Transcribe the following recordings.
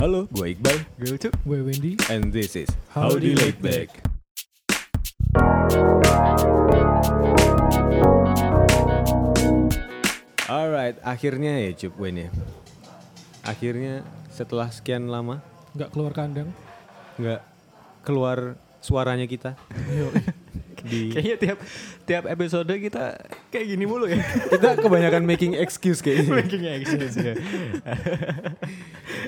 Halo, gue Iqbal. Gue Ucup. Gue Wendy. And this is Howdy Laid Back. Alright, akhirnya ya Cup Wen ya. Akhirnya setelah sekian lama Nggak keluar kandang. nggak keluar suaranya kita di Kayaknya tiap tiap episode kita kayak gini mulu ya. kita kebanyakan making excuse kayaknya. Makingnya excuse ya.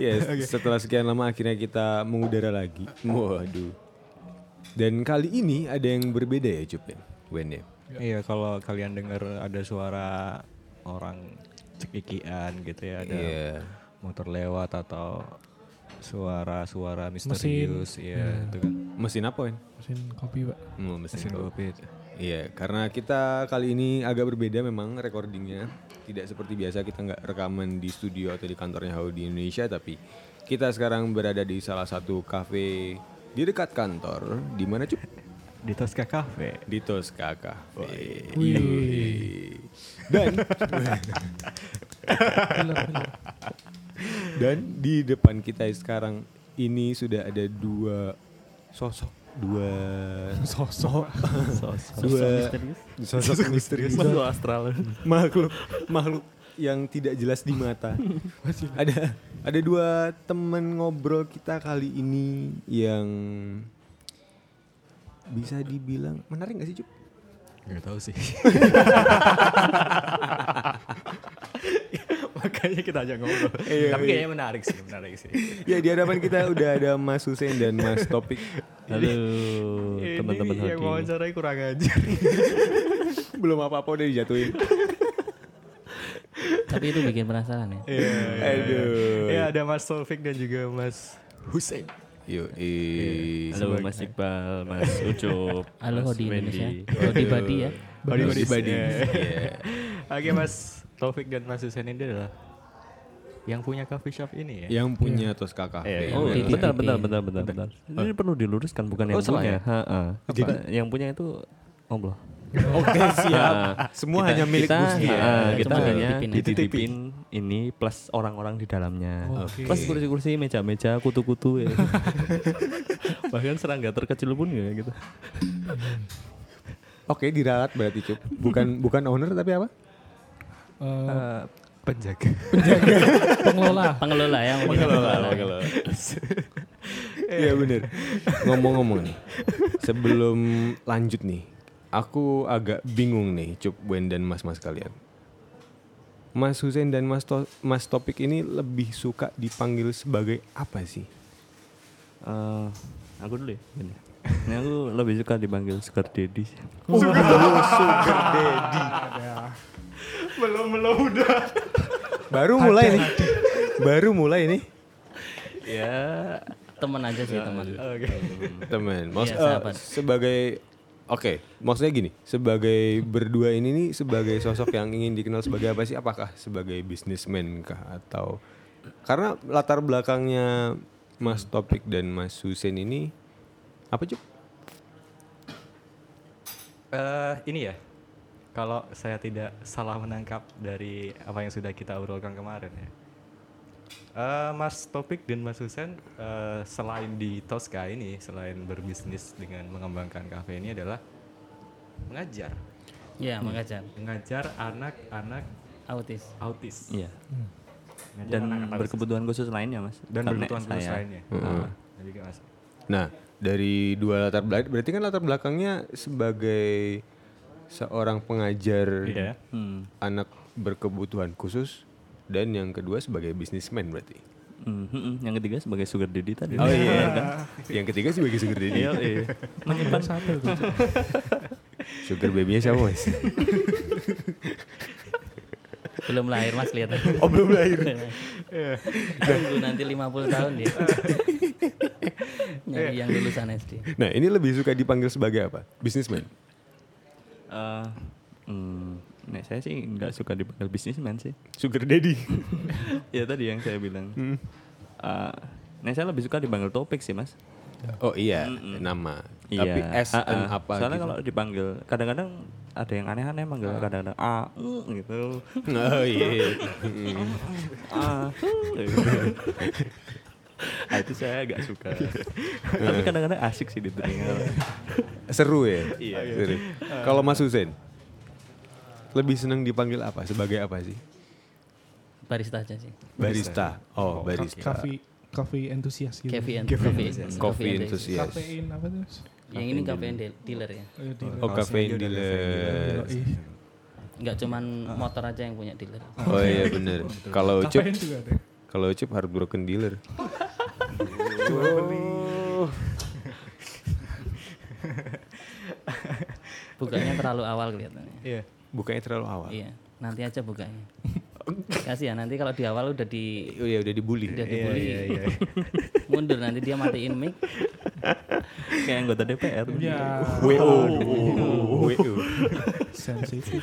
Yes, setelah sekian lama akhirnya kita mengudara lagi. Waduh. Dan kali ini ada yang berbeda ya Cup ya, Wen ya. Iya kalau kalian dengar ada suara orang cekikian gitu ya ada Iya. motor lewat atau suara-suara misterius ya itu kan Mesin apa Wen? mesin kopi pak. Oh, mesin, mesin kopi. kopi itu. Iya, karena kita kali ini agak berbeda memang recordingnya. Tidak seperti biasa kita nggak rekaman di studio atau di kantornya Howdy Indonesia, tapi kita sekarang berada di salah satu cafe di dekat kantor. Di mana cuy? di Tosca Cafe. Di Tosca Cafe. Wih. Dan. dan di depan kita sekarang ini sudah ada dua sosok, dua Sosok. dua sosok misterius Masuk astral. makhluk makhluk yang tidak jelas di mata. ada ada dua teman ngobrol kita kali ini yang bisa dibilang menarik gak sih Cup? Gak tahu sih. Makanya kita ajak ngobrol. Iya, Tapi iya. kayaknya menarik sih, menarik sih. Ya di hadapan kita udah ada Mas Hussein dan Mas Topik. Halo teman-teman Ini yang Hodi. wawancarai kurang ajar. Belum apa-apa udah dijatuhin. Tapi itu bikin penasaran ya. Iya. Aduh. Ya ada Mas Taufik dan juga Mas Hussein. Yuk, Halo Mas Iqbal, Mas Ucup, Halo Mas Hodi Wendy. Indonesia. Hodi Badi ya. Badi Badi Badi. Iya. Iya. Oke Mas Taufik dan Mas Hussein ini adalah yang punya coffee shop ini ya. Yang punya Tosca Cafe. Iya, Oh, bentar, DPP. bentar, bentar, bentar, bentar. Ini perlu diluruskan bukan yang Oh, salah punya. ya? Ha, ha. Apa, yang punya itu Allah. Oke, siap. Semua hanya milik kita, Gusti ya. ha, kita Cuma hanya dititipin. dititipin ini plus orang-orang di dalamnya. Oke. Plus kursi-kursi, meja-meja, kutu-kutu ya. Bahkan serangga terkecil pun ya gitu. Oke, diralat berarti Cup. Bukan bukan owner tapi apa? Eh, Eh, penjaga. pengelola. Pengelola ya. Pengelola. Iya bener. Ngomong-ngomong nih, sebelum lanjut nih, aku agak bingung nih, Cup, Wen dan mas-mas kalian. Mas Hussein dan Mas, To- Mas Topik ini lebih suka dipanggil sebagai apa sih? Eh, aku dulu ya. Ini. Ini aku lebih suka dipanggil Sugar Daddy sih. Belum belum udah. Baru mulai nih. Baru mulai nih, Ya, Teman aja sih teman. Oke. teman. Maksud, Iya, eh, sebagai Oke, maksudnya gini, sebagai berdua ini nih sebagai sosok yang ingin dikenal sebagai apa sih? Apakah sebagai bisnismen kah atau karena latar belakangnya Mas Topik dan Mas Hussein ini apa cup? Eh, ini ya. Kalau saya tidak salah menangkap dari apa yang sudah kita obrolkan kemarin ya. Eh, Mas Topik dan Mas Husen eh, selain di Tosca ini, selain berbisnis dengan mengembangkan kafe ini adalah mengajar, Iya, mengajar. mengajar anak-anak Autis. autis. iya. Mengajar Dan anak-anak autis. berkebutuhan khusus lainnya, Mas. dan Karena berkebutuhan khusus saya- lainnya. Heeh. Ah, jadi kayak Mas. Nah, dari dua latar belakang berarti kan latar belakangnya sebagai seorang pengajar Iya. Hmm. anak berkebutuhan khusus dan yang kedua sebagai bisnismen berarti. Hmm, hmm. Yang ketiga sebagai sugar daddy tadi. Oh iya kan? Yang ketiga sebagai sugar daddy. Iya, iya. Menyimpan satu. Sugar baby-nya siapa mas? Belum lahir Mas lihat. Oh belum lahir. Tunggu nanti 50 tahun dia. Nyari yang lulusan SD. Nah ini lebih suka dipanggil sebagai apa? Bisnismen. Eh, hmm, nek saya sih nggak suka dipanggil bisnisman sih. Sugar daddy. ya tadi yang saya bilang. Eh, nek saya lebih suka dipanggil topik sih, Mas. Oh iya, Mm-mm. nama. Iya. Tapi S dan ah. apa Soalnya gitu. kalau dipanggil kadang-kadang ada yang aneh-aneh manggil kadang-kadang A mm, gitu. Oh iya. Mm. A. Ah, itu saya agak suka. Tapi kadang-kadang asik sih di telinga. Seru ya? Iya. Seru. Kalau Mas Husen, lebih seneng dipanggil apa? Sebagai apa sih? Barista aja sih. Barista. Oh, barista. Coffee coffee entusias gitu. Coffee and coffee. Kafein apa tuh? Yang ini deal- dealer ya. Oh, di- Oh, udah dealer. Enggak cuman motor aja yang punya dealer. Oh iya bener. Kalau Ucup, Kafein juga ada. Kalau Ucup harus broken dealer. Bukanya terlalu awal kelihatannya. Iya. Bukannya terlalu awal. Iya, nanti aja bukanya. Kasih ya nanti kalau di awal udah di Oh iya udah dibully. udah dibully. Mundur nanti dia matiin mic. Kayak anggota DPR. Ya, WO. WO. sensitif.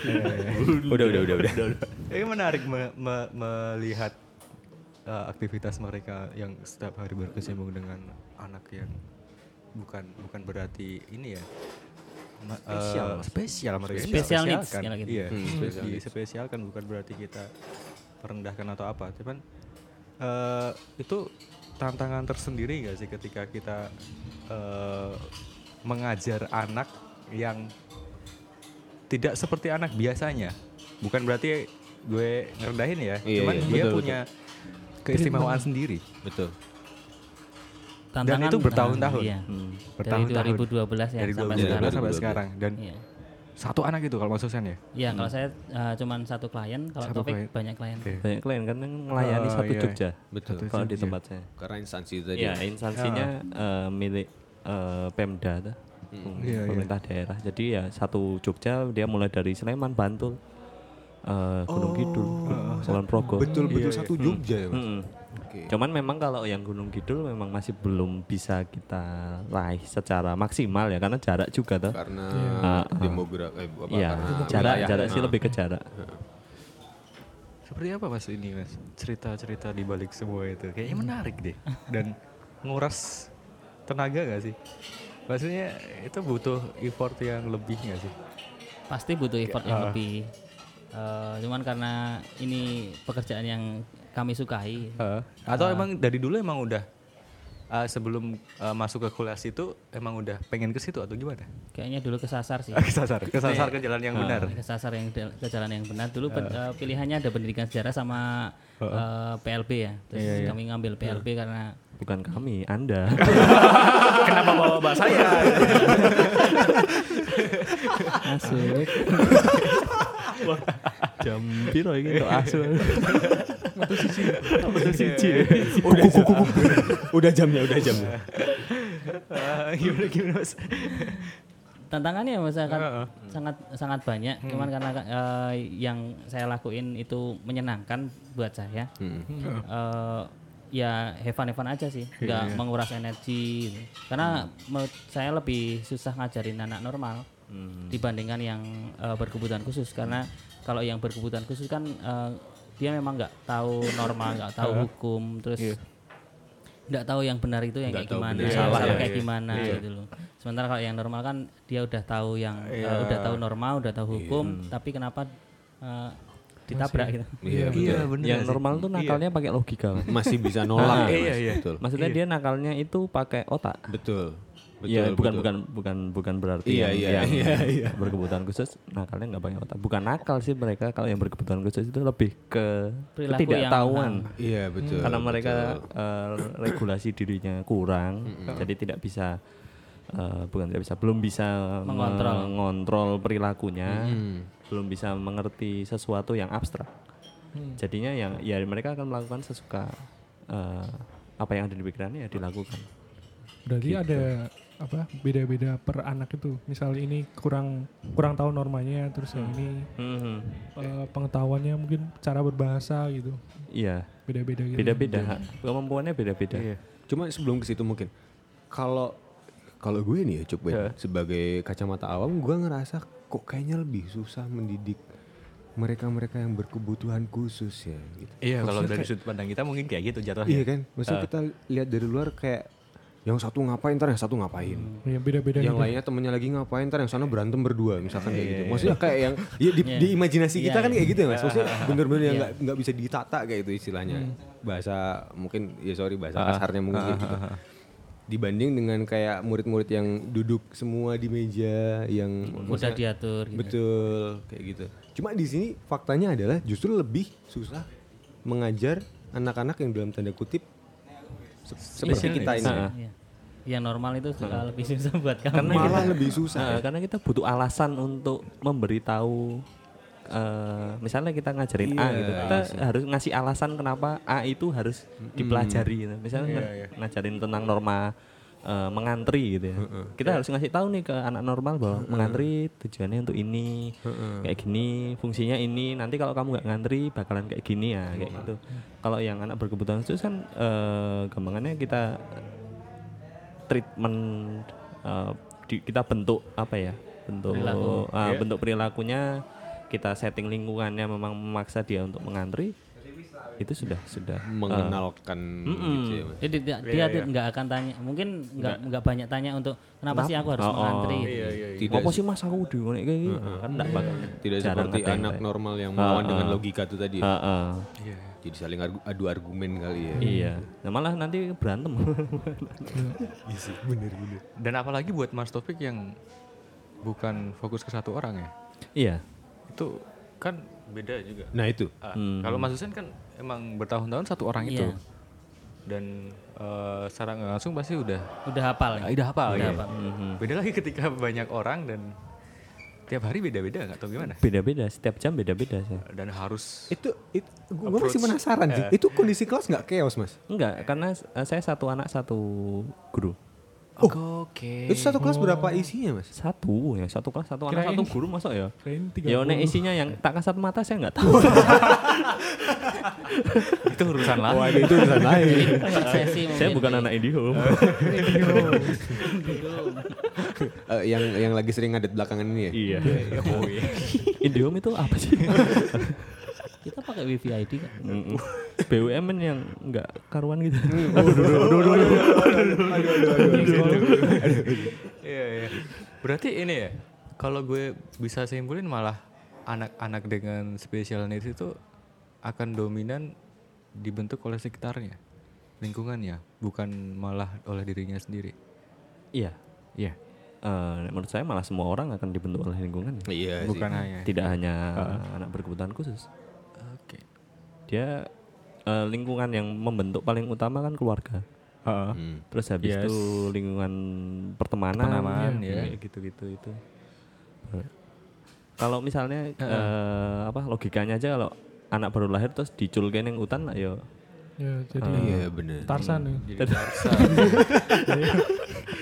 Udah udah udah udah. Ini menarik me- me- melihat uh, aktivitas mereka yang setiap hari berkecimpung dengan anak yang bukan bukan berarti ini ya ma- Spesial, uh, spesial mereka needs, Spesialkan. kalau gitu. iya Hmm, spe- special needs. dispesialkan bukan berarti kita merendahkan atau apa cuman uh, itu tantangan tersendiri nggak sih ketika kita uh, mengajar anak yang tidak seperti anak biasanya bukan berarti gue ngerendahin ya Iya, cuman iya, dia betul, punya keistimewaan sendiri Betul. Tantangan itu bertahun-tahun. Iya. Hmm, Dari 2012 ya dari sampai 2012 sekarang. sampai 2012. sekarang dan Iya. satu anak itu kalau maksudnya ya Iya, kalau saya uh, cuman satu klien, kalau Satu Topik klien. banyak klien. Oke. Banyak klien kan yang melayani Oh, satu iya. Jogja. Betul. Kalau di tempat saya. Karena instansi tadi. Iya, instansinya eh, milik eh, Pemda tuh. Iya, iya. pemerintah daerah. Jadi ya satu Jogja dia mulai dari Sleman, Bantul, eh, Gunung Kidul, Kulon Progo. Betul betul satu Jogja ya mas. Mm-mm. Oke. Cuman memang kalau yang Gunung Kidul memang masih belum bisa kita raih secara maksimal ya karena jarak juga tuh. Karena Ah, ah. demografi eh, apa, Iya, karena jarak wilayah. jarak sih Ah. lebih ke jarak. seperti apa mas ini mas cerita-cerita di balik semua itu kayaknya menarik deh dan nguras tenaga gak sih maksudnya itu butuh effort yang lebih gak sih Pasti butuh effort yang lebih. Eh, cuman karena ini pekerjaan yang kami sukai. atau emang dari dulu emang udah uh, sebelum uh, masuk ke kuliah situ emang udah pengen ke situ atau gimana? Kayaknya dulu kesasar sih. kesasar kesasar ke jalan yang benar. kesasar yang ke jalan yang benar. Dulu pen- eh, pilihannya ada pendidikan sejarah sama eh, PLB ya. Terus kami ngambil PLB karena Bukan kami, Anda. kenapa bawa bawa saya masuk Jam piro iki kok asu. Udah jamnya, udah jamnya. Ah, gimana gimana mas? Tantangannya mas sangat sangat sangat banyak. Cuman karena eh, yang saya lakuin itu menyenangkan buat saya. Hmm. Eh, ya have fun have fun aja sih. Nggak menguras energi. Gitu. karena saya lebih susah ngajarin anak normal dibandingkan yang eh, berkebutuhan khusus karena kalau yang berkebutuhan khusus kan eh, dia memang nggak tahu normal nggak tahu hukum terus nggak tahu yang benar itu yang Nggak kayak gimana benar salah, salah, kayak iya. gimana gitu loh sementara kalau yang normal kan dia udah tahu yang eh, udah tahu normal udah tahu hukum tapi kenapa eh, ditabrak gitu Iya, iya bener yang sih? normal tuh nakalnya pakai logika. Mas. Masih bisa nolak. ya, Iya, iya. Betul. Maksudnya dia nakalnya itu pakai otak. Betul. Betul. Iya, bukan betul. bukan bukan bukan berarti Iya, yang, iya, yang iya, iya. berkebutuhan khusus nakalnya nggak pakai otak. Bukan nakal sih mereka kalau yang berkebutuhan khusus itu lebih ke Perilaku ketidaktahuan. Iya, betul. Karena mereka betul. eh, regulasi dirinya kurang, jadi tidak bisa eh, bukan tidak bisa, belum bisa Mengontrol. mengontrol perilakunya, Hmm. belum bisa mengerti sesuatu yang abstrak. Jadinya yang ya mereka akan melakukan sesuka eh, apa yang ada di pikirannya ya dilakukan. Berarti Gitu. ada apa beda-beda per anak itu. Misal ini kurang kurang tahu normanya, terus yang ini Mhm. eh, pengetahuannya mungkin cara berbahasa gitu. Iya, Beda-beda gitu. beda-beda. Kemampuannya beda-beda. Cuma sebelum ke situ mungkin kalau kalau gue nih ya coba sebagai kacamata awam gue ngerasa kok kayaknya lebih susah mendidik mereka-mereka yang berkebutuhan khusus ya gitu. iya kalau dari kayak- sudut pandang kita mungkin kayak gitu jatuhnya Iya kan? Maksudnya kita lihat dari luar kayak yang satu ngapain ntar yang satu ngapain. Ya, beda-beda Yang gitu. lainnya temennya lagi ngapain ntar yang sana berantem berdua misalkan kayak gitu. Maksudnya kayak yang ya di, di imajinasi kita Iya, kan kayak gitu ya mas. Maksudnya bener-bener yang Iya. nggak nggak bisa ditata kayak itu istilahnya. bahasa mungkin ya sorry bahasa kasarnya mungkin kayak gitu. Dibanding dengan kayak murid-murid yang duduk semua di meja yang mudah diatur gitu. Betul, kayak gitu. Cuma di sini faktanya adalah justru lebih susah mengajar anak-anak yang dalam tanda kutip se- seperti kita ini. Iya. Yang normal itu sudah lebih susah buat kamu. Karena Malah kita- lebih susah. Nah, karena kita butuh alasan untuk memberitahu eh, misalnya kita ngajarin A gitu. Kita harus ngasih alasan kenapa A itu harus dipelajari gitu. Misalnya ng- ngajarin tentang norma eh, mengantri gitu ya. Kita harus ngasih tahu nih ke anak normal bahwa mengantri tujuannya untuk ini. Kayak gini, fungsinya ini. Nanti kalau kamu nggak ngantri bakalan kayak gini ya, kayak gitu. Kalau yang anak berkebutuhan khusus kan eh, gampangannya kita treatment uh, di- kita bentuk apa ya bentuk Perilaku. ah, bentuk perilakunya kita setting lingkungannya memang memaksa dia untuk mengantri itu sudah sudah mengenalkan gitu ya. Jadi dia, dia tuh nggak akan tanya, mungkin nggak nggak banyak tanya untuk kenapa sih aku harus Oh, oh. mengantri. gitu. Tidak apa sih mas aku di kayak gini kan enggak bakal tidak jarang seperti anak kayak- normal yang melawan dengan logika itu tadi. ya. Ah, ah. Jadi saling argu- adu argumen kali ya. iya nah, malah nanti berantem Dan apalagi buat Mas Topik yang bukan fokus ke satu orang ya. iya Itu kan beda juga. Nah itu. Ah, Kalau Mas Husen kan emang bertahun-tahun satu orang itu. Iya. Dan eh, secara nggak langsung pasti udah Udah hafal ya? Ah, udah hafal Udah ya. hafal. Beda lagi ketika banyak orang dan tiap hari beda-beda nggak tahu gimana. beda-beda setiap jam beda-beda sih Dan harus Itu, itu gue masih penasaran sih. Itu kondisi kelas nggak chaos mas? enggak karena eh, saya satu anak satu guru Oke. Itu satu kelas berapa isinya mas? satu ya satu kelas satu anak satu guru masuk ya Kirain tiga Ya nek isinya yang tak kasat mata saya nggak tahu. itu urusan lain. Wah itu urusan lain. Sesi saya bukan anak IndiHome. Eh, yang yang lagi sering ngadet belakangan ini ya. iya. IndiHome itu apa sih? Kita pakai wifi ID kan? BUMN yang nggak karuan gitu. Iya, iya. Berarti ini ya, kalau gue bisa simpulin malah anak-anak dengan special needs itu akan dominan dibentuk oleh sekitarnya, lingkungannya, bukan malah oleh dirinya sendiri. Iya. Iya. Eh, menurut saya malah semua orang akan dibentuk oleh lingkungan. Iya sih. Bukan hanya. Tidak hanya anak berkebutuhan khusus. Dia eh, lingkungan yang membentuk paling utama kan keluarga. Hmm. Terus habis Yes. itu lingkungan pertemanan, Pertemanan, ya, ya. gitu-gitu itu. Kalau misalnya eh, apa logikanya aja kalau anak baru lahir terus diculke yang hutan lah yo. Ya, jadi Iya bener. Tarsan ya. Jadi Tarsa.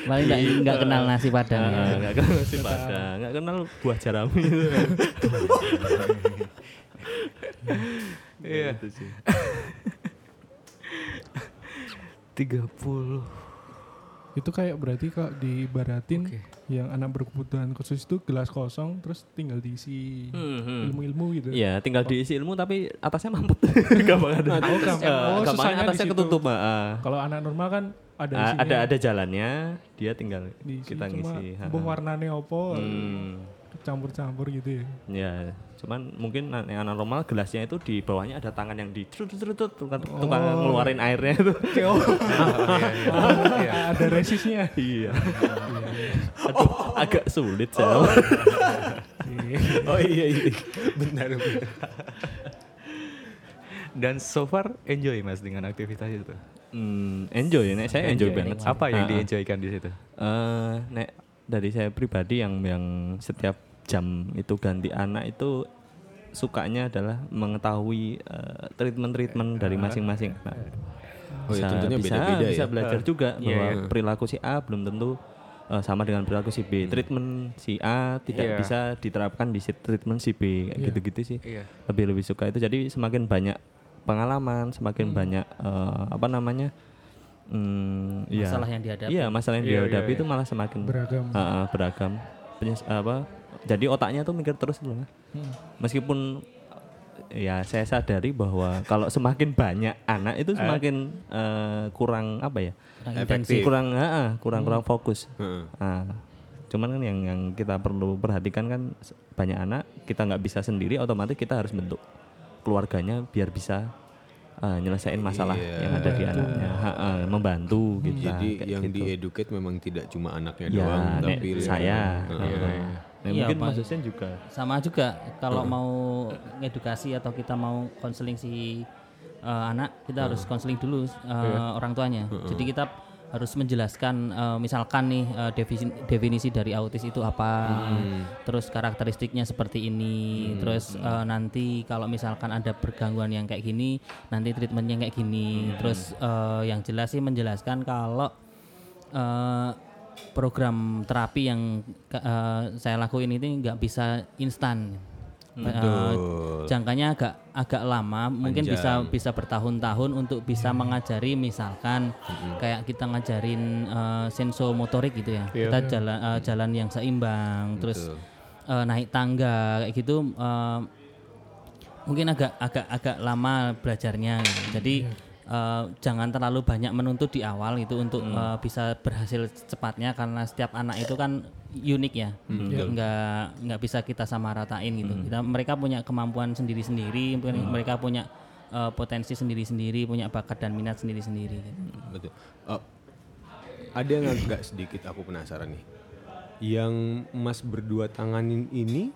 Paling nggak nggak kenal nasi padang ya. Ah, nggak kenal si padang, nggak kenal buah jerami itu. Iya. Gitu sih. 30. Itu kayak berarti kok diibaratin yang anak berkebutuhan khusus itu gelas kosong terus tinggal diisi Hmm, hmm. ilmu-ilmu gitu. Iya, tinggal diisi ilmu tapi atasnya mampet. Gampang ada. Oh, gampang. Eh, Oh, gampangnya susahnya di atasnya ketutup, ah. Kalau anak normal kan ada isinya ada ada jalannya, dia tinggal diisi, kita cuma ngisi. ha. warnanya opo Hmm. campur-campur gitu ya. Ya, cuman mungkin yang normal gelasnya itu di bawahnya ada tangan yang di trut trut trut tukang, tukang ngeluarin airnya itu. ada resisnya. iya. Aduh, agak sulit saya. Oh iya iya. Benar benar. Dan so far enjoy Mas dengan aktivitas itu. Hmm, enjoy, nek saya enjoy, banget. Apa yang Ah, di-enjoykan di situ? Eh, nek dari saya pribadi yang yang setiap jam itu ganti anak itu sukanya adalah mengetahui eh, treatment-treatment dari masing-masing anak. Oh ya Bisa- tentunya bisa, beda-beda bisa ya. belajar juga Iya, bahwa iya. perilaku si A belum tentu eh, sama dengan perilaku si B. Treatment si A tidak Iya. bisa diterapkan di treatment si B kayak Iya. gitu-gitu sih. Iya. Lebih lebih suka itu. Jadi semakin banyak pengalaman, semakin banyak eh, apa namanya? hmm, iya. Masalah yang dihadapi. Iya, masalah yang Iya, iya, dihadapi iya. itu malah semakin Beragam. Ah, beragam. Penyes- apa? Jadi otaknya tuh mikir terus loh. Hmm. Meskipun ya saya sadari bahwa kalau semakin banyak anak itu semakin eh, kurang apa ya? Efektif. Kurang ah, kurang kurang fokus. Heeh. Ah, cuman kan yang yang kita perlu perhatikan kan banyak anak kita nggak bisa sendiri otomatis kita harus bentuk keluarganya biar bisa uh, nyelesain masalah Iya. yang ada di anaknya, Ha, uh, membantu gitu. Jadi yang gitu. dieducate memang tidak cuma anaknya Ya, doang, nek tapi saya. Heeh. Heeh. Nah, Iya, mungkin Pak. Mas Hussein juga. sama juga kalau mau edukasi atau kita mau konseling si uh, anak kita harus konseling dulu uh, orang tuanya. Jadi kita harus menjelaskan uh, misalkan nih uh, definisi, definisi dari autis itu apa terus karakteristiknya seperti ini terus uh, nanti kalau misalkan ada pergangguan yang kayak gini nanti treatmentnya kayak gini. Terus uh, yang jelas sih menjelaskan kalau eh, program terapi yang eh, saya lakuin ini nggak bisa instan. Eh, jangkanya agak agak lama, mungkin bisa bisa bertahun-tahun untuk bisa mengajari misalkan kayak kita ngajarin eh, sensomotorik gitu ya. kita jalan eh, jalan yang seimbang, terus eh, naik tangga kayak gitu eh, mungkin agak agak agak lama belajarnya. Gitu. jadi eh, jangan terlalu banyak menuntut di awal itu untuk eh, bisa berhasil cepatnya karena setiap anak itu kan unik ya. Nggak nggak bisa kita sama ratain gitu. Kita mereka punya kemampuan sendiri sendiri mereka punya eh, potensi sendiri sendiri punya bakat dan minat sendiri sendiri gitu. Betul. Oh, ada yang agak sedikit aku penasaran nih. Yang Mas berdua tanganin ini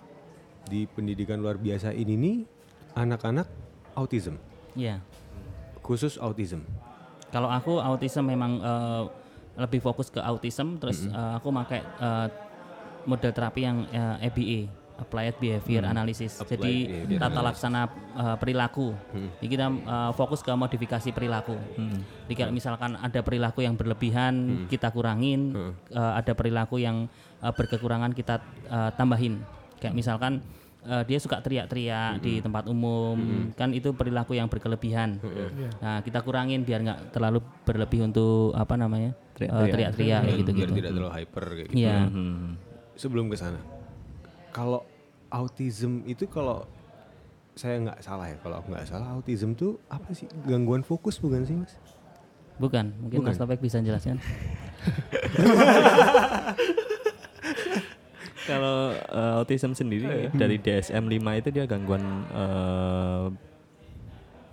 di pendidikan luar biasa ini nih anak-anak autism, ya khusus autism. Kalau aku autism memang eh, lebih fokus ke autism, terus eh, aku pakai eh, model terapi yang eh, ABA, Applied Behavior Analysis. Applied Jadi Behavior tata laksana eh, perilaku. Jadi kita eh, fokus ke modifikasi perilaku. Jadi kalau misalkan ada perilaku yang berlebihan, kita kurangin. Eh, ada perilaku yang eh, berkekurangan kita eh, tambahin. Kayak misalkan eh, dia suka teriak-teriak di tempat umum, kan itu perilaku yang berkelebihan. Nah, kita kurangin biar nggak terlalu berlebih untuk apa namanya teriak-teriak kayak Biar gitu-gitu. tidak terlalu hyper kayak gitu. Iya. Hmm. Sebelum ke sana, kalau autism itu kalau saya nggak salah ya, kalau aku nggak salah autism tuh apa sih gangguan fokus bukan sih mas? Bukan, mungkin Mas Topik bisa jelaskan. Kalau eh, autism sendiri dari DSM 5 itu dia gangguan eh,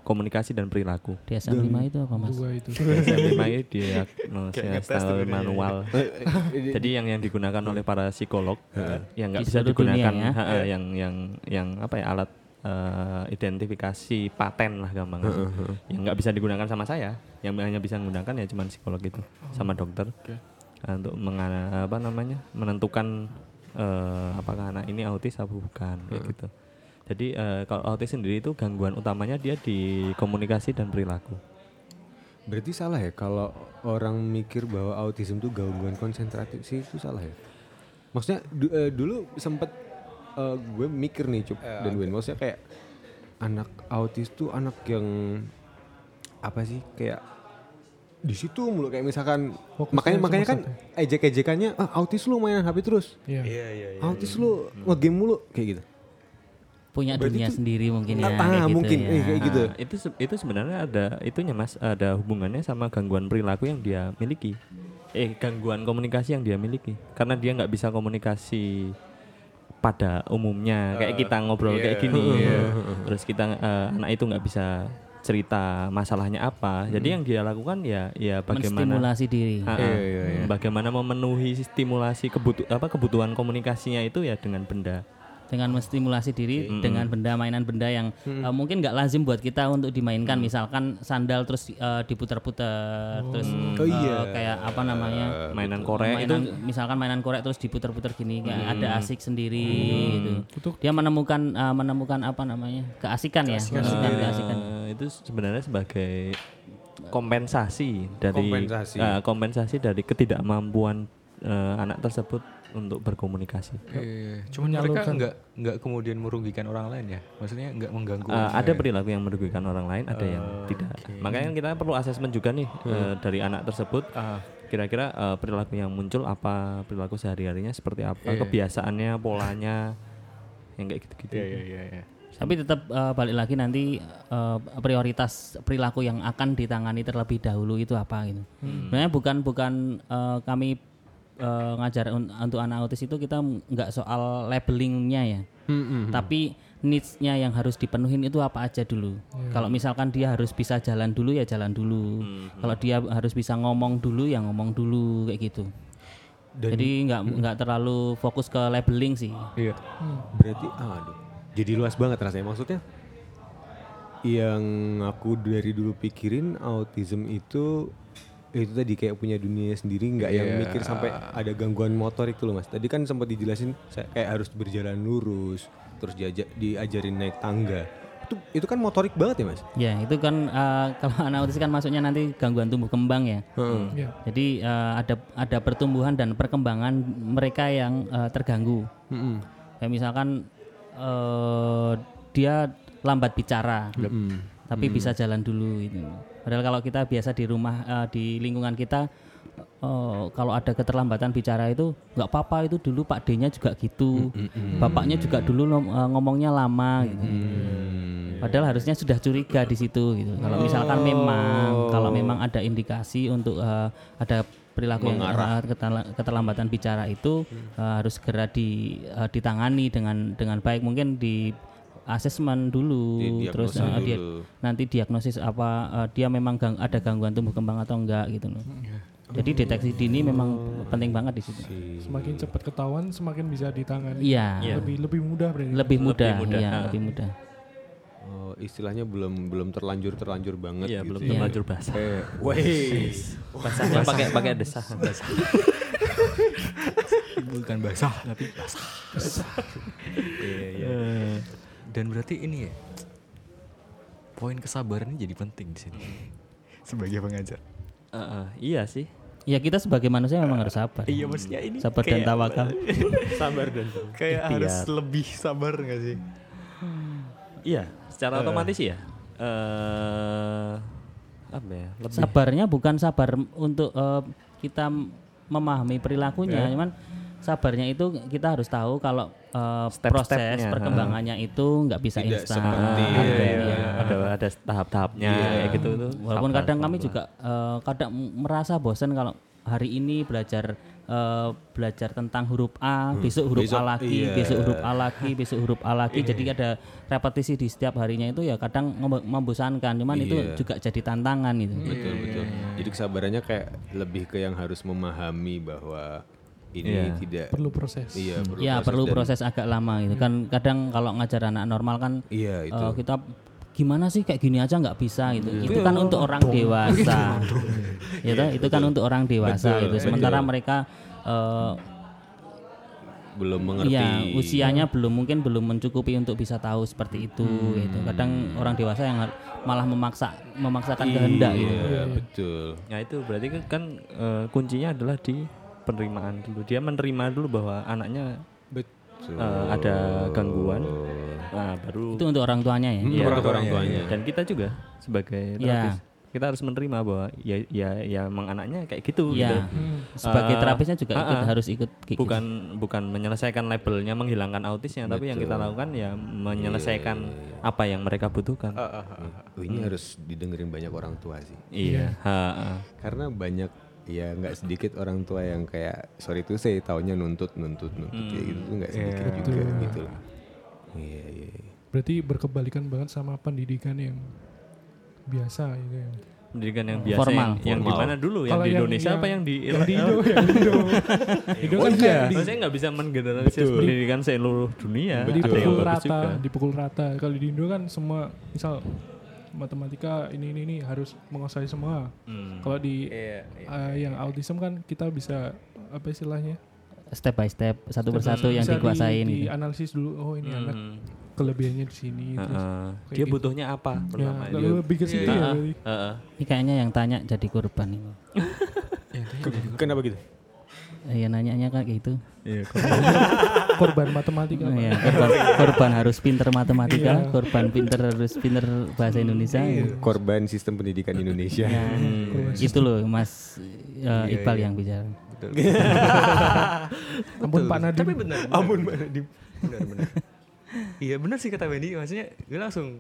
komunikasi dan perilaku. DSM 5 itu apa Mas? Itu. DSM 5 itu diagnosa style manual. Jadi yang yang digunakan oleh para psikolog yang nggak bisa seluruh dunia digunakan ya. ha, ha, yang yang yang apa ya alat eh, identifikasi paten lah gampang yang nggak bisa digunakan sama saya yang hanya bisa menggunakan ya cuma psikolog itu sama dokter Nah, untuk menga- apa namanya menentukan eh, apakah anak ini autis atau bukan kayak gitu. Jadi eh, kalau autis sendiri itu gangguan utamanya dia di komunikasi dan perilaku. Berarti salah ya kalau orang mikir bahwa autism itu gangguan konsentrasi sih itu salah ya. Maksudnya du- eh, dulu sempet eh, gue mikir nih Cup dan Win. maksudnya kayak anak autis tuh anak yang apa sih kayak di situ mulu kayak misalkan Fokusnya makanya makanya kan ejek-ejekannya ah autis lu mainan HP terus. Iya. Iya iya iya. Autis lu ngegame mulu kayak gitu. Punya Berarti dunia itu- sendiri mungkin ya. Ah, kayak gitu mungkin. ya. Eh, kayak gitu. Nah, itu se- itu sebenarnya ada itunya Mas, ada hubungannya sama gangguan perilaku yang dia miliki. Eh, gangguan komunikasi yang dia miliki. Karena dia nggak bisa komunikasi pada umumnya kayak kita ngobrol kayak gini. Terus kita eh, anak itu nggak bisa cerita masalahnya apa. Jadi yang dia lakukan ya ya bagaimana Menstimulasi diri. Ah, ah. bagaimana memenuhi stimulasi kebutu apa kebutuhan komunikasinya itu ya dengan benda. Dengan menstimulasi diri dengan benda mainan benda yang uh, mungkin nggak lazim buat kita untuk dimainkan. Misalkan sandal terus uh, diputer-puter terus Oh, uh, iya. kayak apa namanya? Mainan korek itu mainan, misalkan mainan korek terus diputer-puter gini kayak ada asik sendiri gitu. Itu dia menemukan uh, menemukan apa namanya? Keasikan ya. Keasikan. Keasikan Eh, itu sebenarnya sebagai kompensasi dari Kompensasi. eh, kompensasi dari ketidakmampuan eh, anak tersebut untuk berkomunikasi. Iya, Cuman mereka nggak nggak kemudian merugikan orang lain ya. Maksudnya nggak mengganggu. Eh, ada perilaku yang merugikan orang lain, ada yang tidak. Makanya kita perlu asesmen juga nih eh, dari anak tersebut. Kira-kira eh, perilaku yang muncul apa, perilaku sehari-harinya seperti apa, kebiasaannya, polanya, yang kayak gitu-gitu. Iya iya iya. iya. tapi tetap uh, balik lagi nanti uh, prioritas perilaku yang akan ditangani terlebih dahulu itu apa gitu. Sebenarnya bukan bukan uh, kami uh, ngajar un- untuk anak autis itu kita nggak soal labelingnya ya, tapi needs-nya yang harus dipenuhin itu apa aja dulu. Kalau misalkan dia harus bisa jalan dulu ya jalan dulu. Kalau dia harus bisa ngomong dulu ya ngomong dulu kayak gitu. Jadi nggak nggak terlalu fokus ke labeling sih. Iya. Berarti aduh. Jadi luas banget rasanya maksudnya. Yang aku dari dulu pikirin autism itu itu tadi kayak punya dunia sendiri nggak yang mikir sampai ada gangguan motorik tuh loh mas. Tadi kan sempat dijelasin saya kayak harus berjalan lurus, terus diaja- diajarin naik tangga. Itu itu kan motorik banget ya mas. Ya itu kan eh, kalau anak autis kan masuknya nanti gangguan tumbuh kembang ya. Ya. Jadi eh, ada ada pertumbuhan dan perkembangan mereka yang eh, terganggu. Mm-mm. Kayak misalkan eh, dia lambat bicara, tapi bisa jalan dulu itu. Padahal kalau kita biasa di rumah eh, di lingkungan kita eh, kalau ada keterlambatan bicara itu nggak apa-apa itu dulu Pak D-nya juga gitu, bapaknya juga dulu eh, ngomongnya lama gitu. Padahal harusnya sudah curiga di situ gitu. Kalau misalkan memang kalau memang ada indikasi untuk eh, ada perilaku yang ketela- keterlambatan bicara itu eh, harus segera di, eh, ditangani dengan dengan baik. Mungkin di asesmen dulu terus Didiagnosa eh, dia- dulu. nanti diagnosis apa eh, dia memang gang- ada gangguan tumbuh kembang atau enggak gitu loh. Jadi deteksi dini memang penting banget di situ. Semakin cepat ketahuan, semakin bisa ditangani. Iya, Lebih lebih mudah berarti. lebih mudah, mudah, iya, ah. lebih mudah. Oh, istilahnya belum belum terlanjur terlanjur banget Iya, gitu. belum ya. terlanjur basah. Eh, wes. Basahnya pakai pakai desah. bukan basah tapi basah. Iya, iya. Dan berarti ini ya poin kesabaran ini jadi penting di sini sebagai pengajar. Heeh, iya sih. Ya kita sebagai manusia memang harus sabar. Iya maksudnya ini Sabar dan tawakal. Sabar dan kayak Ikhtiar. harus lebih sabar nggak sih? Iya, secara otomatis ya. Eh apa ya? Lebih Sabarnya bukan sabar untuk eh, kita memahami perilakunya, cuman sabarnya itu kita harus tahu kalau eh, proses Step-stepnya, perkembangannya itu nggak bisa Tidak instan. seperti Ada, iya, ya. iya. ada ada tahap-tahapnya kayak gitu tuh. Walaupun Sabar, kadang kami juga eh, kadang merasa bosan kalau hari ini belajar eh, belajar tentang huruf A, besok huruf Besok, A lagi, iya. besok huruf A lagi, besok huruf A lagi. Jadi ada repetisi di setiap harinya itu ya kadang mem- membosankan. Cuman itu Iya. juga jadi tantangan gitu. betul betul. Jadi kesabarannya kayak lebih ke yang harus memahami bahwa ini tidak Perlu proses. iya perlu ya proses perlu proses agak lama gitu kan. Kadang kalau ngajar anak normal kan Iya itu. eh, kita gimana sih kayak gini aja nggak bisa gitu. Itu kan untuk orang dewasa. ya toh, itu kan untuk orang dewasa gitu. Sementara mereka eh, belum mengerti. Iya, usianya belum mungkin belum mencukupi untuk bisa tahu seperti itu gitu. Kadang orang dewasa yang malah memaksa memaksakan kehendak gitu. Iya betul. Nah itu berarti kan, eh, kuncinya adalah di penerimaan dulu. Dia menerima dulu bahwa anaknya Betul. eh, ada gangguan. Nah baru Itu untuk orang tuanya ya. Iya, untuk orang tuanya. Dan kita juga sebagai Iya. terapis kita harus menerima bahwa ya ya ya emang anaknya kayak gitu gitu. Iya. Sebagai Eh, terapisnya juga ikut ah, ah. harus ikut gitu. Bukan bukan menyelesaikan labelnya menghilangkan autisnya, tapi yang kita lakukan ya menyelesaikan apa yang mereka butuhkan. Oh, ini harus didengerin banyak orang tua sih. Iya. Ha, ha. Karena banyak ya nggak sedikit orang tua yang kayak sorry itu saya taunya nuntut nuntut nuntut kayak gitu tuh nggak sedikit juga gitu loh. Iya iya. iya. Berarti berkebalikan banget sama pendidikan yang biasa gitu ya. Pendidikan yang biasa Formal. yang, yang di mana dulu yang Kalau di Indonesia yang- apa yang di Yang di Indo, yang di Indo. Indo kan di, Maksudnya nggak bisa menggeneralisasi pendidikan seluruh dunia. Ada yang dipukul bagus rata, juga. dipukul rata. Kalau di Indo kan semua, misal matematika ini ini ini harus menguasai semua. Hmm. Kalau di eh, yang autism kan kita bisa apa istilahnya? Step by step, satu persatu yang bisa dikuasain di, gitu. analisis dulu. Oh ini anak Hmm. kelebihannya di sini. Ha, terus Dia gitu. butuhnya apa ya, itu. lebih ke situ Ha, ya. Ha, ha. Ini kayaknya yang tanya jadi korban ini. Kenapa gitu? Iya nanyanya kan kayak gitu. Korban matematika. Iya, korban, korban harus pinter matematika, korban pinter harus pinter bahasa Indonesia. Korban sistem pendidikan Indonesia. Ya, itu loh Mas eh, Iqbal yang bicara. Ampun Pak Nadiem. Tapi benar. Ampun Pak Nadiem. Benar benar. Iya benar sih kata Wendy. Maksudnya gue langsung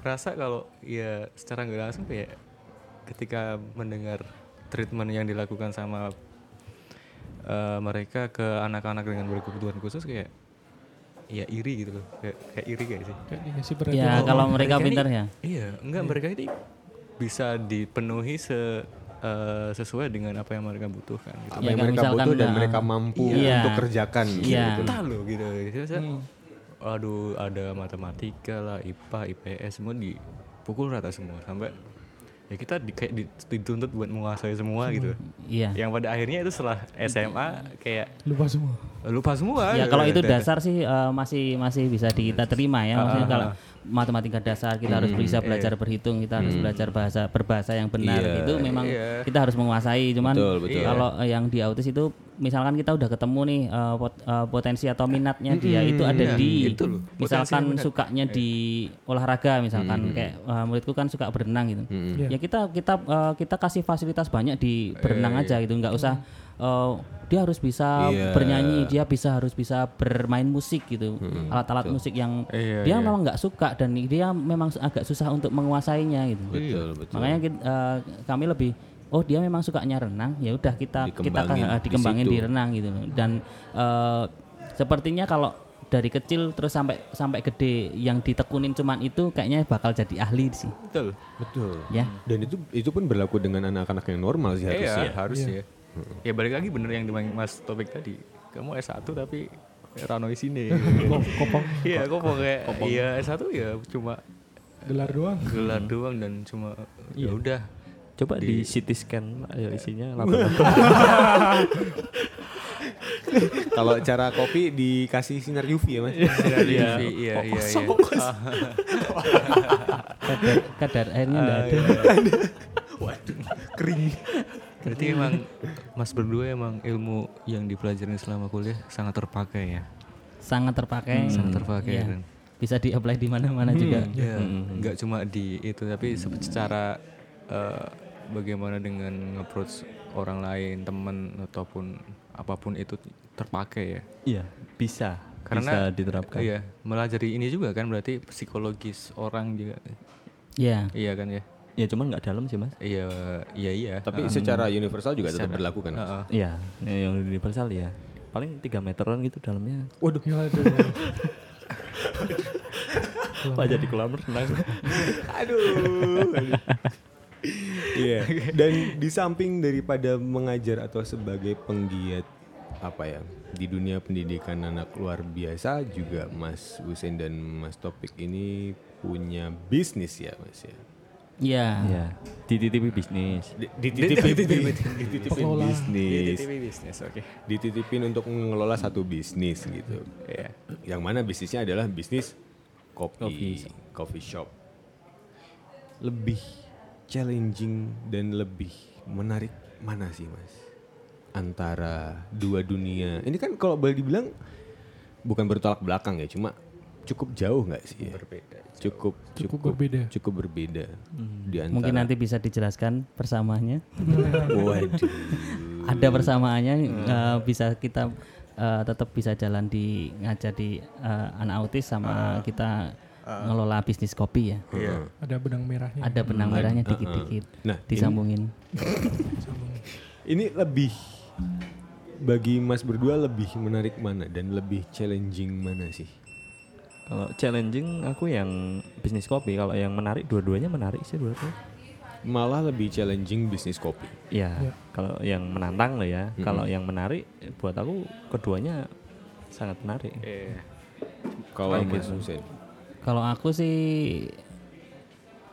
kerasa kalau ya secara nggak langsung kayak ketika mendengar treatment yang dilakukan sama eh, mereka ke anak-anak dengan berkebutuhan khusus kayak ya iri gitu loh kayak, kayak iri kayak sih Kayak dikasih perhatian. Ya kalau mereka ini- pintar ya. iya enggak mereka ini bisa dipenuhi se eh, sesuai dengan apa yang mereka butuhkan gitu apa Ya, yang mereka butuh dan uh, mereka mampu iya. untuk kerjakan Iya. gitu. kita loh gitu Jadi saya, aduh ada matematika lah IPA IPS semua dipukul rata semua sampai ya kita di, kayak di- dituntut buat menguasai semua gitu Iya. yang pada akhirnya itu setelah SMA kayak Lupa semua. lupa semua Ya kalau itu dasar sih eh, masih masih bisa kita terima ya. Maksudnya kalau matematika dasar kita harus bisa belajar berhitung, kita harus belajar bahasa berbahasa yang benar Iya, itu memang iya. kita harus menguasai. Cuman Betul, betul. kalau yang di autis itu misalkan kita udah ketemu nih eh, pot- eh, potensi atau minatnya dia itu ada iya, di itu loh, misalkan minat. sukanya di olahraga misalkan kayak eh, muridku kan suka berenang gitu. Iya. Ya kita kita eh, kita kasih fasilitas banyak di berenang aja gitu, nggak usah eh, dia harus bisa Iya. bernyanyi, dia bisa harus bisa bermain musik gitu, alat-alat musik yang Iya, dia iya. memang nggak suka dan dia memang agak susah untuk menguasainya gitu. betul betul Makanya kita, eh, kami lebih oh dia memang sukanya renang, ya udah kita kita Dikembangin eh, di dikembangin situ. di renang gitu. Dan eh, sepertinya kalau dari kecil terus sampai sampai gede yang ditekunin cuman itu kayaknya bakal jadi ahli sih. betul betul Ya. dan itu itu pun berlaku dengan anak-anak yang normal sih harusnya iya harus ya ya balik lagi bener yang dimain mas topik tadi. Kamu S1 tapi rano sini Kopong? Iya kok kayak iya S1 ya cuma gelar doang. gelar doang dan cuma ya udah. Coba di, CT scan ayo isinya laba-laba. kalau cara kopi dikasih sinar UV ya mas? Iya iya. Iya iya Kadar, kadar airnya enggak ada. kering berarti emang mas berdua emang ilmu yang dipelajarin selama kuliah sangat terpakai ya Sangat terpakai. sangat terpakai Iya. dan Bisa di-apply di mana-mana juga. ya nggak cuma di itu tapi se- secara eh, bagaimana dengan approach orang lain teman ataupun apa pun itu terpakai ya Iya, bisa. karena bisa diterapkan. iya melajari ini juga kan berarti psikologis orang juga Iya. iya kan ya Ya cuman nggak dalam sih mas. iya iya iya tapi secara universal juga tetap Secara- berlaku kan Mas? Heeh. Iya, yang universal ya. Paling 3 meteran gitu dalamnya. waduh Ya, ada. Apa jadi kolam renang? aduh iya dan di samping daripada mengajar atau sebagai penggiat apa ya di dunia pendidikan anak luar biasa juga Mas Husein dan Mas Topik ini punya bisnis ya Mas ya Iya. Iya, dititipi bisnis. Di- dititipin dititipin Pengelola. bisnis TV bisnis oke dititipin untuk mengelola satu bisnis gitu Iya. yang mana bisnisnya adalah bisnis kopi coffee shop lebih challenging dan lebih menarik mana sih mas antara dua dunia ini kan kalau boleh dibilang bukan bertolak belakang ya cuma cukup jauh nggak sih ya? berbeda cukup Cukup berbeda. cukup berbeda di antara Mungkin nanti bisa dijelaskan persamaannya. waduh Ada persamaannya eh, bisa kita eh, tetap bisa jalan di ngajar di eh, anak autis sama kita ngelola bisnis kopi ya. iya Ada benang merahnya. Ada benang merahnya dikit-dikit. Nah, disambungin. ini lebih bagi mas berdua lebih menarik mana dan lebih challenging mana sih Kalau challenging aku yang bisnis kopi, kalau yang menarik dua-duanya menarik sih dua-duanya. malah lebih challenging bisnis kopi Iya, Iya. kalau yang menantang lah ya. Kalau yang menarik buat aku keduanya sangat menarik. iya kalau gitu. Kalau aku sih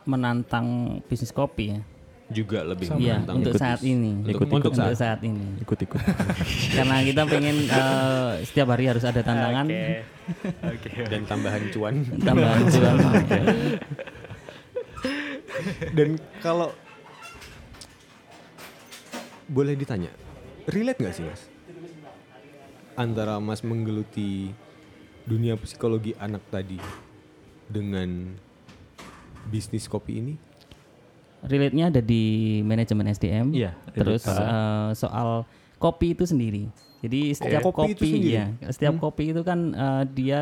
menantang bisnis kopi ya. Juga lebih Iya, menantang. Untuk ikut saat ini. untuk, Ikut- untuk Untuk saat saat ini. Ikut-ikut. Karena kita pengen eh, setiap hari harus ada tantangan, oke. Dan tambahan cuan. Tambahan jual. dan kalau boleh ditanya relate nggak sih mas? Antara mas menggeluti dunia psikologi anak tadi dengan bisnis kopi ini Relate-nya ada di manajemen SDM. Iya, Terus eh, soal kopi itu sendiri. Jadi setiap kopi kopi, itu sendiri? ya, setiap kopi itu kan eh, dia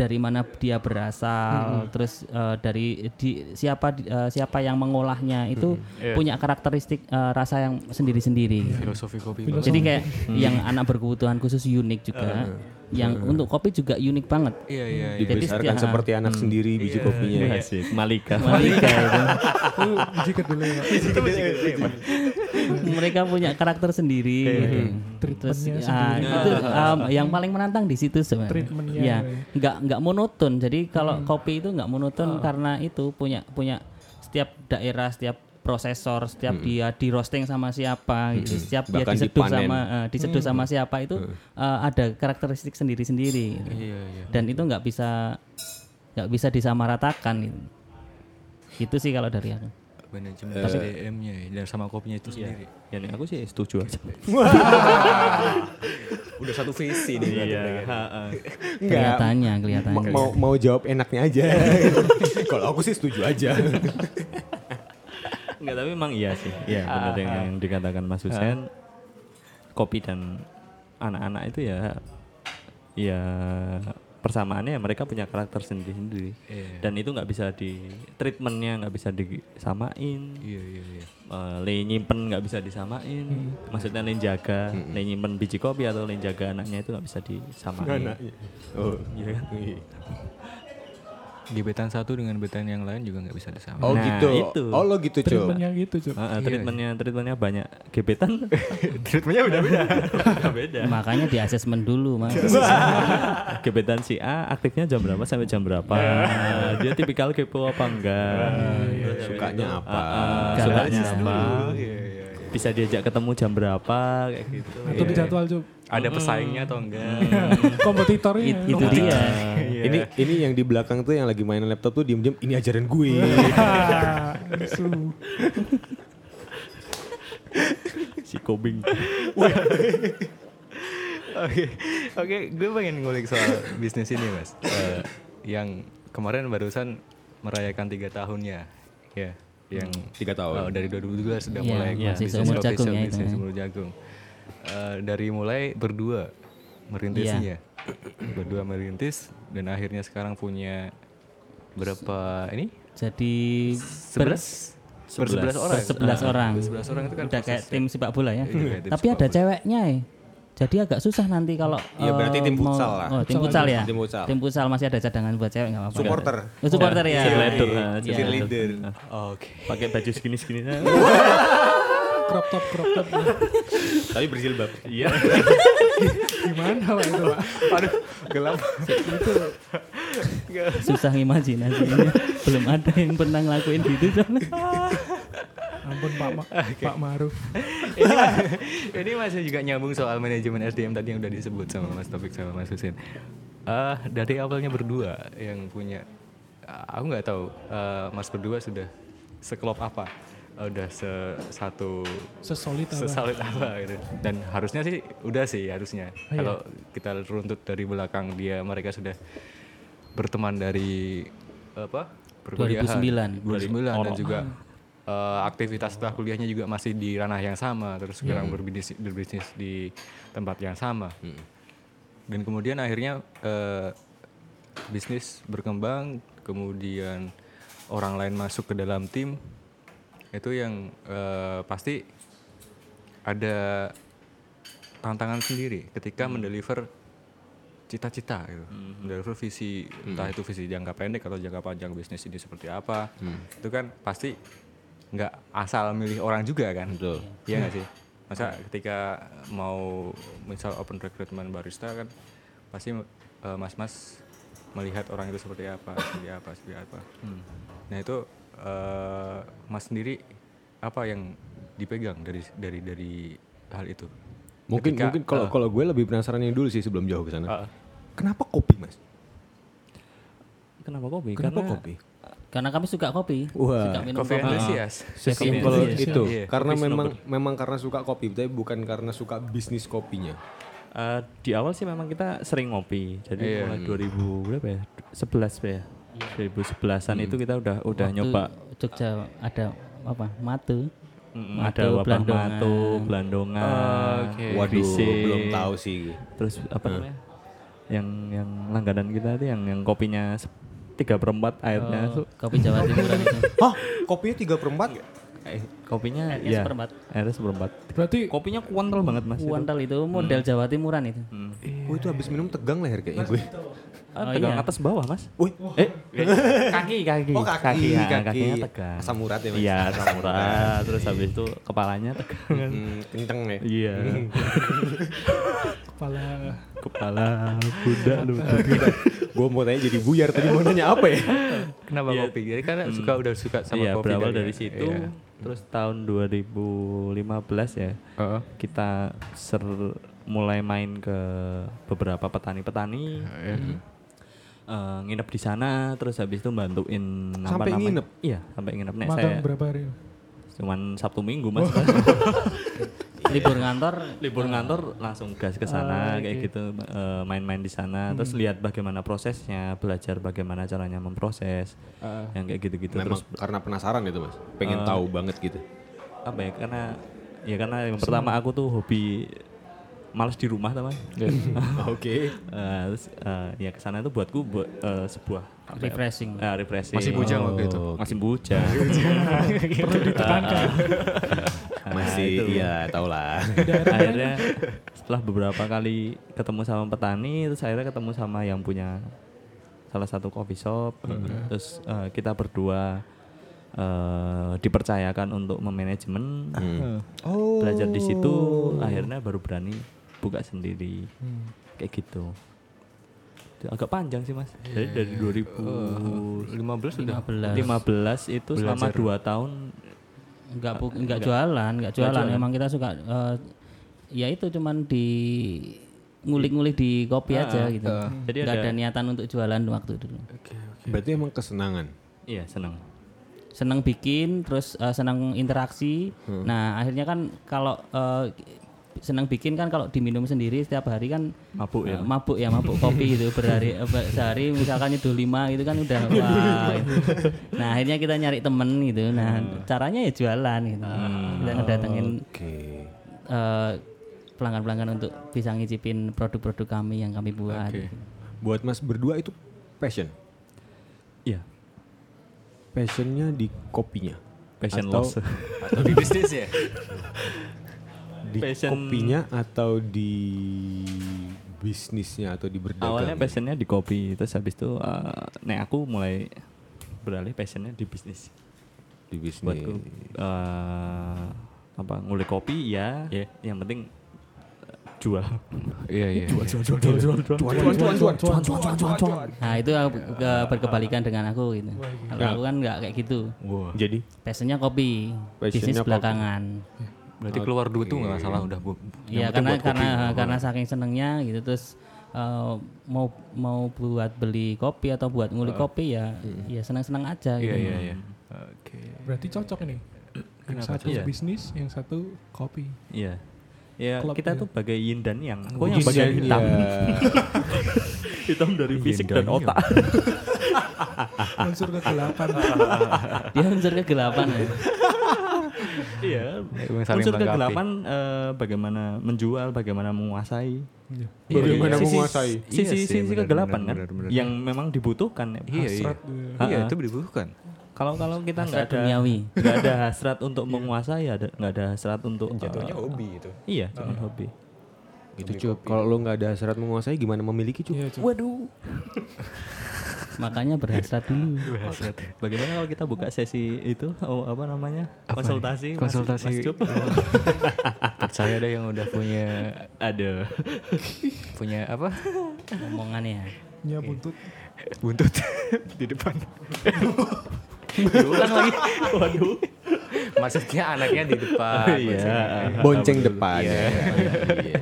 dari mana dia berasal, terus eh, dari di, siapa di- eh, siapa yang mengolahnya itu Iya. punya karakteristik eh, rasa yang sendiri-sendiri. Filosofi kopi. Jadi kayak yang anak berkebutuhan khusus unik juga, yang untuk kopi juga unik banget. Iya iya. iya. Dibesarkan setiap- seperti anak sendiri biji kopinya. Asik, Malika. Malika itu. Itu biji kedelai Pak. mereka punya karakter sendiri gitu. Terus Treatmentnya ah, itu um, yang paling menantang di situ sebenarnya. Treatmentnya, Ya, ya. nggak nggak monoton. Jadi kalau kopi itu nggak monoton karena itu punya punya setiap daerah, setiap prosesor, setiap dia di roasting sama siapa, gitu. setiap dia Bahkan diseduh dipanen. sama eh, diseduh sama siapa itu eh, ada karakteristik sendiri-sendiri. gitu. Iya iya. Dan itu nggak bisa nggak bisa disamaratakan. Gitu. Itu sih kalau dari aku. Manajemen SDM-nya ya, dan sama kopinya itu sendiri. Ya nih, aku sih setuju aja. Udah satu visi nih. Iya. Kelihatannya, kelihatannya. Ma- mau mau jawab enaknya aja. Kalau aku sih setuju aja. Enggak, tapi memang iya sih. Iya, benar yang, yang dikatakan Mas Husen. Kopi dan anak-anak itu ya ya persamaannya ya mereka punya karakter sendiri-sendiri. Iya. Dan itu nggak bisa di treatmentnya nggak bisa disamain. Iya iya iya. Eh, le nyimpen nggak bisa disamain. Maksudnya le jaga, le nyimpen biji kopi atau le jaga anaknya itu nggak bisa disamain. Oh, Iya kan? Gebetan satu dengan gebetan yang lain juga nggak bisa disamain. Oh Nah, gitu. itu. Oh lo gitu coba. Treatmentnya gitu, Cuk. Ah, ah, treatmentnya treatmentnya banyak gebetan Treatmentnya udah beda. beda. Makanya di asesmen dulu, Mas. gebetan si A aktifnya jam berapa sampai jam berapa dia tipikal kepo apa enggak Terus Sukanya apa? Ah, ah, Galak sukanya sih. apa Iya iya. Bisa diajak ketemu jam berapa kayak gitu Atau di jadwal, Cuk. Ada pesaingnya atau enggak? Kompetitornya. It- itu dia. Ini ini yang di belakang tuh yang lagi main laptop tuh diem-diem ini ajaran gue. Su. si Kobing Oke, oke, gue pengen ngulik soal bisnis ini mas. Eh, yang kemarin barusan merayakan tiga tahunnya, ya, yang Tiga tahun. Oh, dari 2012 sudah Iya, mulai iya, bisnis seumur jagung ya itu, bisnis ya. seumur jagung. Eh, dari mulai berdua merintisnya, berdua merintis dan akhirnya sekarang punya berapa ini? Jadi Sebelas, bersebelas orang. bersebelas orang. Bersebelas orang itu kan Udah kayak tim sepak bola ya. Iya, Tapi ada ceweknya ya. Jadi agak susah nanti kalau Iya, berarti eh, tim mau- futsal lah. Oh, tim futsal ya. Tim futsal. Tim futsal masih ada cadangan buat cewek enggak apa-apa. Supporter. Oh, supporter ya. cheerleader ah, Iya. cheerleader. Oke. pakai baju segini segini Crop top, crop top. Tapi berjilbab. iya Gimana Pak itu, Pak? Aduh, gelap. Susah ngimajinasinya. Belum ada yang pernah ngelakuin gitu soalnya. Ampun Pak Ma Pak Maruf. ini, ma- ini masih juga nyambung soal manajemen SDM tadi yang udah disebut sama Mas Topik sama Mas Husin. Eh, dari awalnya berdua yang punya, aku nggak tahu eh, Mas berdua sudah sekelop apa, Eh, udah se satu Sesolid apa? sesolid apa gitu. Dan harusnya sih udah sih harusnya. Oh, iya. Kalau kita runtut dari belakang dia mereka sudah berteman dari apa? perkuliahan. 2009. 2009 dan juga eh, aktivitas setelah kuliahnya juga masih di ranah yang sama terus sekarang berbisnis berbisnis di tempat yang sama dan kemudian akhirnya eh, bisnis berkembang kemudian orang lain masuk ke dalam tim itu yang eh, pasti ada tantangan sendiri ketika mendeliver cita-cita gitu. Mendeliver visi entah itu visi jangka pendek atau jangka panjang bisnis ini seperti apa. Itu kan pasti nggak asal milih orang juga kan. Betul. Iya nggak sih? Masa ketika mau misal open recruitment barista kan pasti eh, mas-mas melihat orang itu seperti apa, seperti apa, seperti apa. Nah itu eh, mas sendiri apa yang dipegang dari dari dari hal itu? Mungkin Ketika- mungkin kalau eh, kalau gue lebih penasaran yang dulu sih sebelum jauh ke sana. Ah. Kenapa kopi, Mas? kenapa kopi Kenapa karena kopi? Karena kami suka kopi. Wah. Suka minum kopi. enthusiast. Sesimpel itu. Iya, Karena kopi memang memang karena suka kopi, tapi bukan karena suka bisnis kopinya. Eh, di awal sih memang kita sering ngopi jadi Iya. mulai 2000 berapa ya 11 ya 2011an itu kita udah udah Waktu nyoba Jogja ada apa? Matu. Mm, ada wabah Belandongan. matu, belandongan, Oke. Waduh, Visik, belum tahu sih. Terus apa namanya? Yang yang langganan kita itu yang yang kopinya tiga perempat airnya Oh, tuh kopi Jawa Timuran itu. Hah? Kopinya tiga per empat? eh, kopinya Airnya ya seperempat. airnya seperempat Berarti kopinya kuantal banget mas itu. Kuantal itu model Jawa Timuran itu. Hmm. Oh itu habis minum tegang leher kayaknya gue. Ah, Oh, tegang iya. atas bawah mas Wih, eh kaki kaki Oh kaki, ya, kaki. kakinya tegang Asam urat ya mas? iya asam urat terus habis itu kepalanya tegang Hmm, kenceng ya? iya kepala kepala kuda lu gue mau tanya jadi buyar tadi mau nanya apa ya? Kenapa Iya. kopi? Jadi karena suka udah suka sama iya kopi berawal dari, dari situ Iya. terus tahun 2015 ya Heeh. kita ser mulai main ke beberapa petani-petani Iya. Eh, nginep di sana terus habis itu bantuin apa Sampai nginep? iya sampai nginep. Nek, saya berapa hari? cuman sabtu minggu mas. Libur ngantor? Libur ngantor langsung gas ke sana Ah, kayak gitu eh, main-main di sana. Terus lihat bagaimana prosesnya belajar bagaimana caranya memproses yang kayak gitu-gitu Memang terus. karena penasaran gitu mas? Pengen tahu banget gitu? apa ya karena ya karena yang pertama aku tuh hobi males di rumah teman Oke. Eh, terus eh, ya ke sana itu buatku buat eh, sebuah ya, refreshing. eh, refreshing Masih bujang waktu itu. masih bujang Perlu ditekankan. Nah, Masih itu. iya tau lah. akhirnya setelah beberapa kali ketemu sama petani terus akhirnya ketemu sama yang punya salah satu coffee shop terus eh, kita berdua eh, dipercayakan untuk memanajemen Oh. belajar di situ akhirnya baru berani buka sendiri kayak gitu Itu agak panjang sih mas dari dari 2015 15 udah 15. itu selama Belajar. dua tahun Enggak bu, enggak jualan, enggak jualan. Emang kita suka eh, ya itu cuman di ngulik-ngulik di kopi aja gitu. Jadi Enggak ada- ada niatan untuk jualan waktu dulu. Berarti emang kesenangan. iya senang Senang bikin, terus eh, senang interaksi. Nah, akhirnya kan kalau eh, senang bikin kan kalau diminum sendiri setiap hari kan mabuk ya eh, mabuk ya mabuk kopi gitu berhari eh, ber- sehari misalkan nyeduh lima gitu kan udah wah gitu. nah akhirnya kita nyari temen gitu nah caranya ya jualan gitu kita ngedatengin Oke. eh, pelanggan-pelanggan untuk bisa ngicipin produk-produk kami yang kami buat. Oke. Buat mas berdua itu passion. iya Passionnya di kopinya. passion Atau- loss Atau di bisnis ya? Di Passion- kopinya atau di bisnisnya atau di berdagang. awalnya passionnya di kopi terus habis itu eh, nek aku mulai beralih passionnya di bisnis di bisnis. buatku eh, apa ngulik kopi ya yang penting eh, jual Iya iya. Nah itu aku ke- berkebalikan dengan aku gitu. Kalau aku kan nggak kayak gitu. Jadi Passionnya kopi, bisnis kopi. belakangan. Berarti keluar duit tuh nggak masalah udah bu. Iya karena buat kopi. karena karena saking senengnya gitu terus eh, mau mau buat beli kopi atau buat ngulik kopi ya ya senang-senang aja Iya gitu. iya iya. Oke. Berarti cocok ini. Yang satu Iya. bisnis, yang satu kopi. iya ya Klub kita ya. tuh bagai yin dan yang Yin yang bagian dan hitam yang. hitam dari fisik dan dan otak Unsur kegelapan. Dia unsur kegelapan ya. Iya saling unsur kegelapan eh, bagaimana menjual bagaimana menguasai Iya. Bagaimana Sisi- menguasai? sisi Iya sisi benar, kegelapan kan benar, benar. yang memang dibutuhkan ya. Iya iya. Hasrat, iya. Iya itu dibutuhkan. kalau kalau kita nggak ada duniawi. nggak ada hasrat untuk menguasai ada nggak ada hasrat untuk Jatuhnya eh, hobi itu. iya cuma hobi Gitu cup. Kalau lo nggak ada hasrat menguasai gimana memiliki cup? Iya, Cuk. waduh Makanya berhasrat dulu. bagaimana kalau kita buka sesi itu oh, apa namanya Apa konsultasi? Mas- Konsultasi. Mas Cup? Percaya deh yang udah punya ada punya apa? Omongannya. Nya buntut. Buntut di depan. diulang lagi waduh Maksudnya anaknya di depan. Oh, iya. Bonceng depan. Iya. Iya.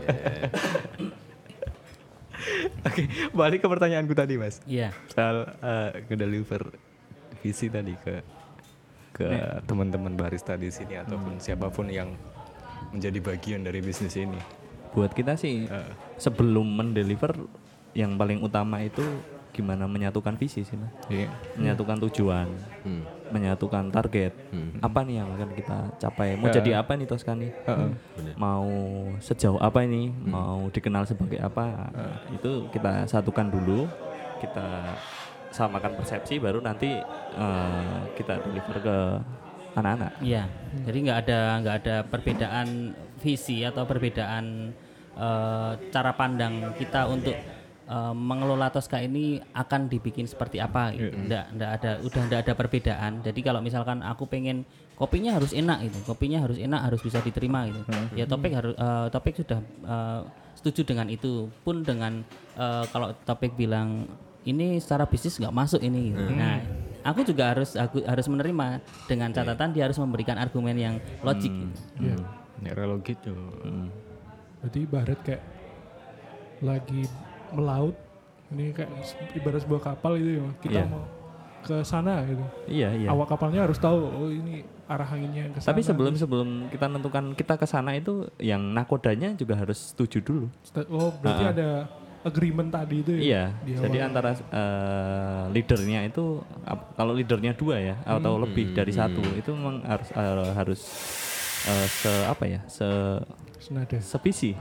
Oke, balik ke pertanyaanku tadi, Mas. Iya. Soal eh, ngedeliver visi tadi ke ke teman-teman barista di sini ataupun siapa pun yang menjadi bagian dari bisnis ini. buat kita sih sebelum mendeliver yang paling utama itu gimana menyatukan visi sih mas Iya. menyatukan tujuan Hmm. Menyatukan target. Apa nih yang akan kita capai? Mau jadi apa nih Toskani mau sejauh apa ini? Mau dikenal sebagai apa? Itu kita satukan dulu. Kita samakan persepsi baru nanti eh, kita deliver ke anak-anak. Iya. Jadi nggak ada nggak ada perbedaan visi atau perbedaan eh, cara pandang kita untuk eh, mengelola Tosca ini akan dibikin seperti apa gitu. Nggak, nggak ada udah nggak ada perbedaan. Jadi kalau misalkan aku pengen kopinya harus enak gitu. Kopinya harus enak, harus bisa diterima gitu. Ya topik harus eh, topik sudah eh, setuju dengan itu. Pun dengan eh, kalau topik bilang ini secara bisnis nggak masuk ini gitu. Nah, aku juga harus aku harus menerima dengan catatan dia harus memberikan argumen yang logik. Iya. Neurolog gitu. Berarti ibarat kayak lagi melaut ini kayak ibarat sebuah kapal gitu ya. Kita Iya. mau ke sana gitu. iya iya Awak kapalnya harus tahu oh ini arah anginnya ke sana. Tapi sebelum sebelum kita nentukan kita ke sana itu yang nakodanya juga harus setuju dulu. Oh, berarti Ah. ada agreement tadi itu ya. Iya. di Jadi antara eh, leadernya itu ap- kalau leadernya dua ya atau lebih dari satu itu memang harus eh, harus eh, se apa ya se senada. sevisi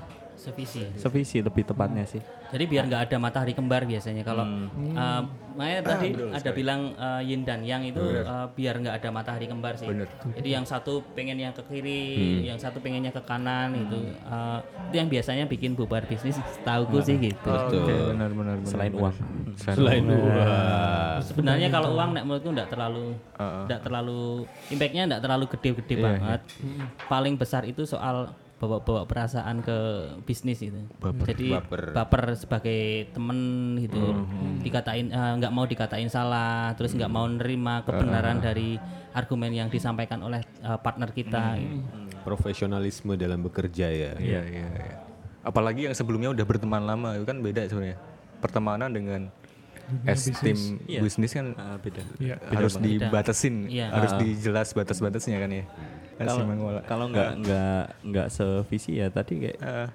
Sevisi. sevisi lebih tepatnya sih. Jadi biar nggak ada matahari kembar biasanya kalau eh, makanya tadi ada bilang eh, yin dan yang itu eh, biar nggak ada matahari kembar sih. Jadi yang satu pengen yang ke kiri, yang satu pengennya ke kanan itu eh, itu yang biasanya bikin bubar bisnis. Tahuku sih gitu. Betul. Benar benar benar. Selain uang. Selain uang. Sebenarnya kalau uang nek menurutku enggak terlalu enggak terlalu impactnya enggak terlalu gede-gede banget. Paling besar itu soal bawa-bawa perasaan ke bisnis itu. Jadi Baper. baper, sebagai temen gitu. Dikatain eh, nggak mau dikatain salah, terus nggak mau nerima kebenaran dari argumen yang disampaikan oleh eh, partner kita. gitu. Profesionalisme dalam bekerja ya. Iya iya. iya. Apalagi yang sebelumnya udah berteman lama itu kan beda sebenarnya. Pertemanan dengan es tim bisnis kan Ah, beda. Iya. harus dibatasin, Iya. harus dijelas batas-batasnya kan ya. Kalau mengolah. kalau nggak nggak nggak sevisi ya tadi kayak Eh,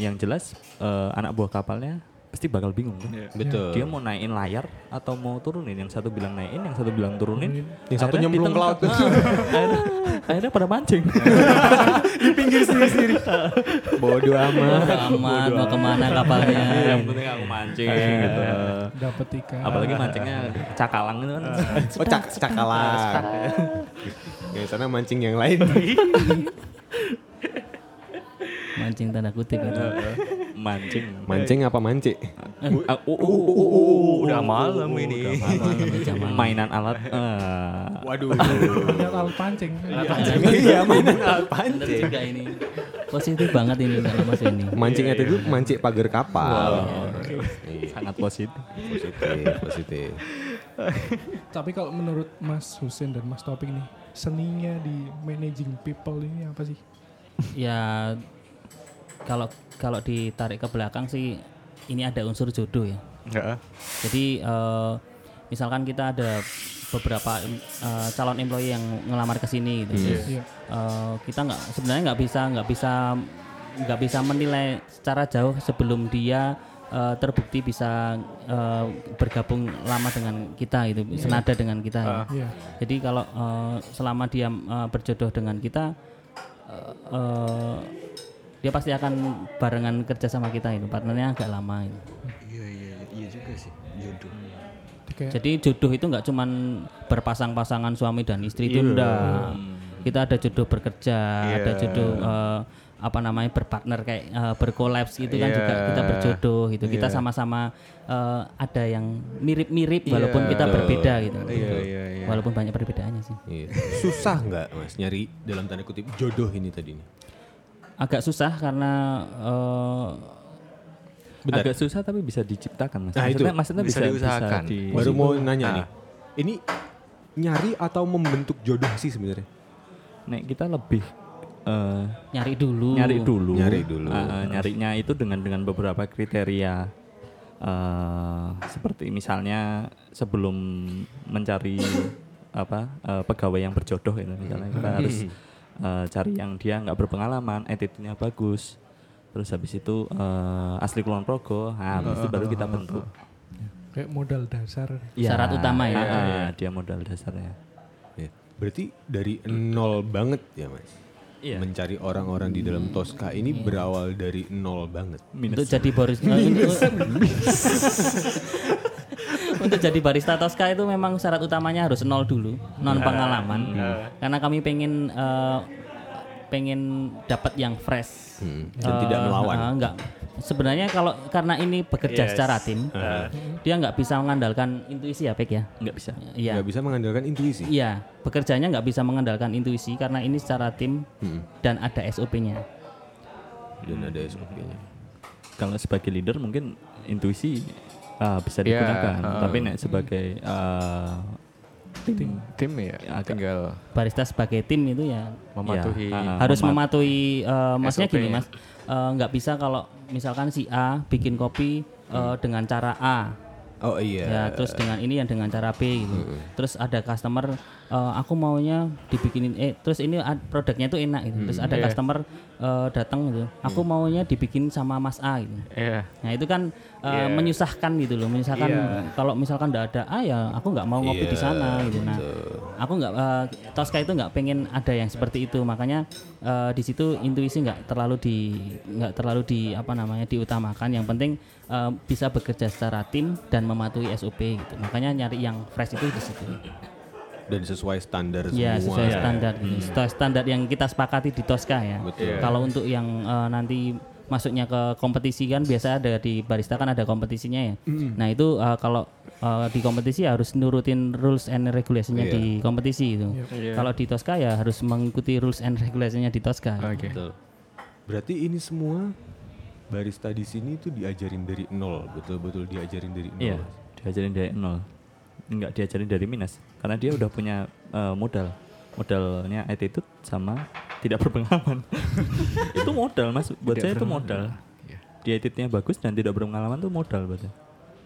yang jelas eh, anak buah kapalnya pasti bakal bingung kan. Betul. Dia mau naikin layar atau mau turunin? Yang satu bilang naikin, yang satu bilang turunin. Yang satu nyemplung di ke laut. akhirnya, akhirnya pada mancing. Bodoh amat. Aman mau ke mana kapalnya? yang penting aku mancing gitu. Dapat ikan. Apalagi mancingnya cakalang itu kan. Oh cak cakalang. Yang sana mancing yang lain. Mancing tanda kutip itu. mancing. Mancing apa mancik? Ah, uh, uh, uh, uh, uh, udah malam ini. Malam zaman. Mainan alat. ah. Waduh. Punya alat pancing. Iya mainan alat pancing. juga ini. Positif banget ini kalau Mas ini. Mancing itu tuh mancing pagar kapal. Sangat positif. Positif, positif. Tapi kalau menurut Mas Husin dan Mas Topik nih, seninya di managing people ini apa sih? Ya kalau kalau ditarik ke belakang sih ini ada unsur jodoh ya. Heeh. Jadi eh, misalkan kita ada beberapa eh, calon employee yang ngelamar ke sini gitu. Terus, Iya. eh, kita nggak sebenarnya nggak bisa nggak bisa nggak bisa menilai secara jauh sebelum dia eh, terbukti bisa eh, bergabung lama dengan kita gitu, senada dengan kita. ya. Iya. Jadi kalau eh, selama dia eh, berjodoh dengan kita, eh, eh, dia pasti akan barengan kerja sama kita itu, partnernya agak lama. Itu. Iya iya iya juga sih jodoh. Jadi kayak Jadi jodoh itu nggak cuman berpasang-pasangan suami dan istri itu enggak. Kita ada jodoh bekerja, ada jodoh eh, apa namanya berpartner kayak eh, berkolaps gitu kan juga kita berjodoh gitu. Kita sama-sama eh, ada yang mirip-mirip walaupun kita berbeda gitu. Iya iya iya. Walaupun banyak perbedaannya sih. Iya. Susah nggak mas nyari dalam tanda kutip jodoh ini tadi nih? Agak susah karena eh, Agak susah tapi bisa diciptakan mas. Nah, itu. maksudnya, maksudnya Bisa bisa, diusahakan. bisa di, Baru mau nanya Ah. nih. Ini nyari atau membentuk jodoh sih sebenarnya? Nek kita lebih eh, nyari dulu. nyari dulu. Nyari dulu. Ah, nyarinya itu dengan dengan beberapa kriteria. eh seperti misalnya sebelum mencari apa eh, pegawai yang berjodoh itu misalnya kita harus eh, cari yang dia nggak berpengalaman, attitude-nya bagus. Terus habis itu eh, asli kulon progo, nah, habis itu baru kita bentuk. kayak modal dasar. Ya, Syarat utama ya. ah, ah, dia modal dasarnya. Berarti dari nol banget ya mas. Iya. Mencari orang-orang di dalam Tosca ini berawal dari nol banget. Untuk jadi barista Untuk jadi barista Tosca itu memang syarat utamanya harus nol dulu, non pengalaman. Karena kami pengen eh, pengen dapat yang fresh. Hmm, Dan Eh, tidak melawan. eh, enggak. Sebenarnya kalau karena ini bekerja secara tim, dia nggak bisa mengandalkan intuisi ya, Pek ya. Nggak bisa. Iya. Nggak bisa mengandalkan intuisi. Iya, bekerjanya nggak bisa mengandalkan intuisi karena ini secara tim dan ada SOP-nya. Dan ada SOP-nya. Kalau sebagai leader mungkin intuisi ah, bisa Iya, digunakan. ah. Tapi nek sebagai ah, tim tim ya Agak- tinggal Barista sebagai tim itu ya mematuhi Ya, harus memat- mematuhi eh, maksudnya gini mas eh, nggak bisa kalau misalkan si A bikin kopi eh, dengan cara A Oh iya. ya terus dengan ini yang dengan cara B gitu terus ada customer eh, aku maunya dibikinin eh terus ini ad- produknya itu enak gitu terus ada Iya. customer eh, datang gitu aku maunya dibikin sama Mas A gitu Iya. Nah itu kan uh, Iya. menyusahkan gitu loh, menyusahkan Iya. kalau misalkan tidak ada A ya aku nggak mau ngopi di Iya, sana gitu. Nah aku nggak uh, Tosca itu nggak pengen ada yang seperti itu, makanya uh, di situ intuisi nggak terlalu di nggak terlalu di apa namanya diutamakan. Yang penting uh, bisa bekerja secara tim dan mematuhi SOP gitu. Makanya nyari yang fresh itu di situ. Dan sesuai standar Ya semua. sesuai standar gitu. Sesuai standar yang kita sepakati di Tosca ya. Betul. Kalau untuk yang eh, nanti masuknya ke kompetisi kan biasa ada di barista kan ada kompetisinya ya. Nah itu eh, kalau eh, di kompetisi harus nurutin rules and regulationnya Iya. di kompetisi itu. Iya. Kalau di Tosca ya harus mengikuti rules and regulationnya di Tosca. Oke. Betul. Berarti ini semua barista di sini tuh diajarin dari nol, betul-betul diajarin dari nol. Iya, diajarin dari nol. Enggak diajarin dari minus. Karena dia udah punya eh, modal. Modalnya attitude sama tidak berpengalaman. itu modal mas. Buat saya itu modal. Iya. Dia attitude-nya bagus dan tidak berpengalaman itu modal buat saya.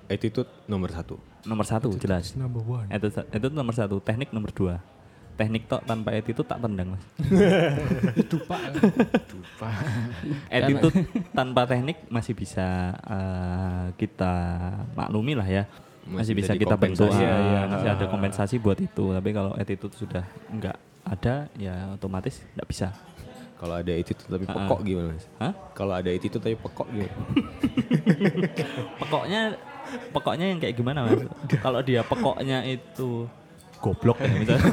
Attitude nomor satu. Nomor satu jelas. Number one. Itu itu nomor satu. Teknik nomor dua. Teknik tok tanpa attitude tak tendang mas. attitude tanpa teknik masih bisa eh, kita maklumi lah ya. Masih, Masih bisa kita bentuk. ah, iya. masih ada kompensasi buat itu. Tapi kalau attitude sudah enggak ada ya otomatis enggak bisa. Kalau ada attitude tapi Ah, pekok gimana mas? Hah? Kalau ada attitude tapi pekok gimana? Pokoknya pokoknya yang kayak gimana mas? kalau dia pokoknya itu goblok ya misalnya.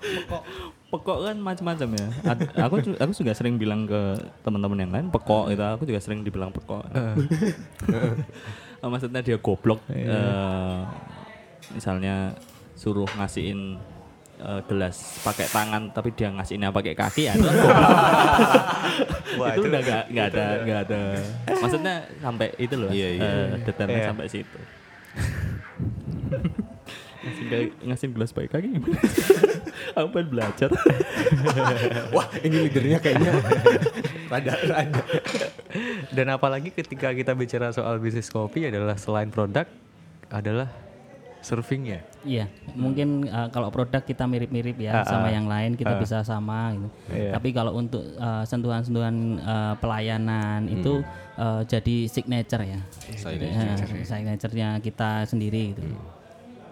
pekok, pekok kan macam-macam ya. Ad- aku ju- aku juga sering bilang ke teman-teman yang lain pekok itu aku juga sering dibilang pekok. Eh, Maksudnya dia goblok. eh, misalnya suruh ngasihin eh, gelas pakai tangan tapi dia ngasihinnya pakai kaki ya itu kan goblok. itu udah nggak nggak ada nggak ada maksudnya sampai itu loh Iya, iya. eh, detailnya Iya. sampai situ ngasih ga- ngasih gelas pakai kaki gimana aku pengen belajar Wah ini leadernya kayaknya rada-rada. Dan apalagi ketika kita bicara soal bisnis kopi adalah selain produk adalah servingnya. Iya, mungkin uh, kalau produk kita mirip-mirip ya Ah, sama ah. yang lain kita Ah. bisa sama gitu. Iya. Tapi kalau untuk uh, sentuhan-sentuhan uh, pelayanan itu uh, jadi signature ya. Signature. Uh, signature-nya kita sendiri gitu.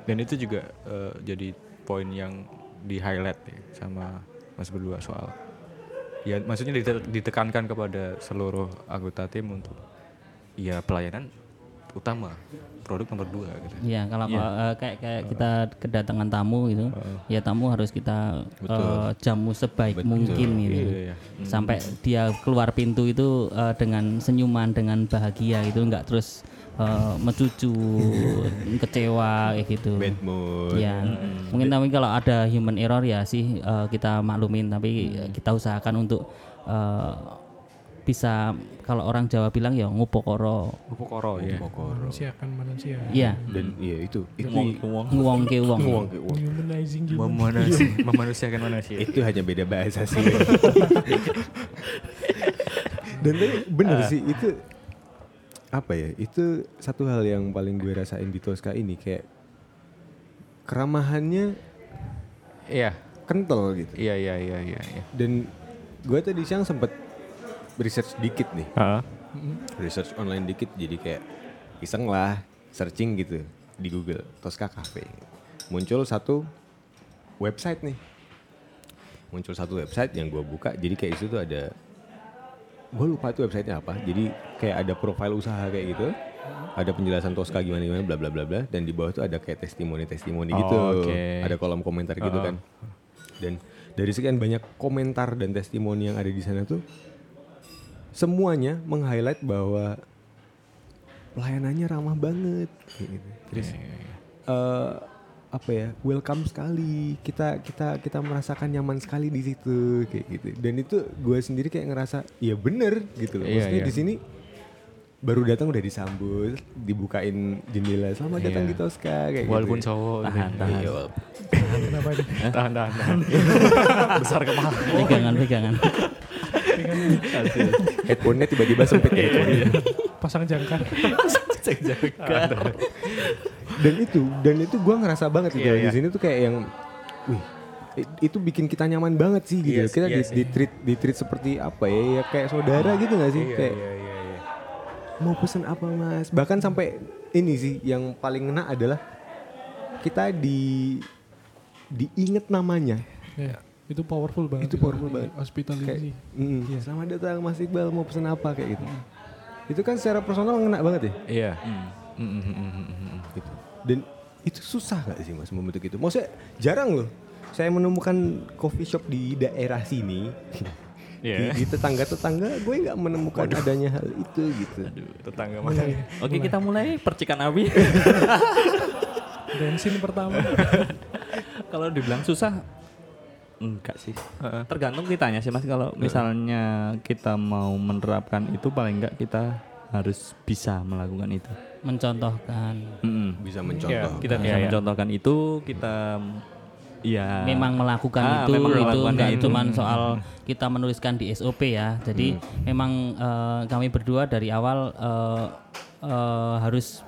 Dan itu juga eh, jadi poin yang di highlight ya sama Mas berdua soal ya maksudnya dite- ditekankan kepada seluruh anggota tim untuk ya pelayanan utama produk nomor dua gitu. Iya, kalau uh, kayak kayak kita kedatangan tamu gitu, ya tamu harus kita uh, jamu sebaik mungkin gitu. Iya, iya. Sampai dia keluar pintu itu uh, dengan senyuman, dengan bahagia gitu, nggak terus uh, mencucu, kecewa kayak gitu. Bad mood. Iya. Mungkin tapi kalau ada human error ya sih uh, kita maklumin tapi uh, kita usahakan untuk uh, bisa kalau orang Jawa bilang ya ngupokoro. Upokoro ya. Manusia kan manusia. Iya. Dan iya itu itu ngomong Nguwongke wong. Uang ke uang. Humanizing human. Memanusia, memanusiakan manusia. Itu hanya beda bahasa sih. Dan tapi bener sih itu apa ya? Itu satu hal yang paling gue rasain di Tosca ini kayak keramahannya Iya, kental gitu. iya, iya, iya, iya. iya. Dan gue tadi siang sempet research dikit nih. Ah, research online dikit jadi kayak iseng lah searching gitu di Google Tosca Cafe muncul satu website nih muncul satu website yang gue buka jadi kayak itu tuh ada gue lupa itu websitenya apa. Jadi kayak ada profil usaha kayak gitu. Ada penjelasan Tosca gimana gimana bla bla bla bla. Dan di bawah tuh ada kayak testimoni testimoni Oh, gitu. Oke. ada kolom komentar gitu kan. Dan dari sekian banyak komentar dan testimoni yang ada di sana tuh semuanya meng-highlight bahwa pelayanannya ramah banget. Gitu. terus eh, apa ya welcome sekali kita kita kita merasakan nyaman sekali di situ kayak gitu dan itu gue sendiri kayak ngerasa ya bener gitu loh Iya, maksudnya iya. di sini baru datang udah disambut dibukain jendela selamat datang Iya. di Tosca kayak Walaupun gitu cowok gitu. Tahan, tahan. Iya, walaupun- Kenapa ini? tahan tahan tahan. Besar kepala. pegangan pegangan headphone-nya tiba-tiba sempit kayak gitu. Pasang jangkar. Dan itu dan itu gue ngerasa banget gitu Iya, di iya. sini tuh kayak yang wih itu bikin kita nyaman banget sih gitu Yes, kita iya di, treat di treat seperti apa ya ya kayak saudara gitu gak sih Iya kayak iya iya iya. mau pesen apa mas bahkan sampai ini sih yang paling ngena adalah kita di diinget namanya Ya, itu powerful banget. Itu powerful banget. Hospitality. kayak mm, selamat datang mas Iqbal mau pesen apa kayak gitu itu kan secara personal ngena banget ya Iya. Mm, mm, mm, mm, mm, mm. Dan itu susah gak sih mas membentuk itu? Maksudnya jarang loh. Saya menemukan coffee shop di daerah sini. Iya. Di, di tetangga-tetangga gue nggak menemukan adanya hal itu gitu. Tetangga mana? Oke kita mulai percikan api. Bensin pertama. kalau dibilang susah enggak sih. Tergantung kitanya sih Mas kalau misalnya kita mau menerapkan itu paling enggak kita harus bisa melakukan itu. Mencontohkan Mm-mm. Bisa mencontoh. Kita bisa Iya, iya. mencontohkan itu kita ya memang melakukan Ah, itu memang itu itu. cuman soal kita menuliskan di SOP ya jadi memang eh, kami berdua dari awal eh, eh, harus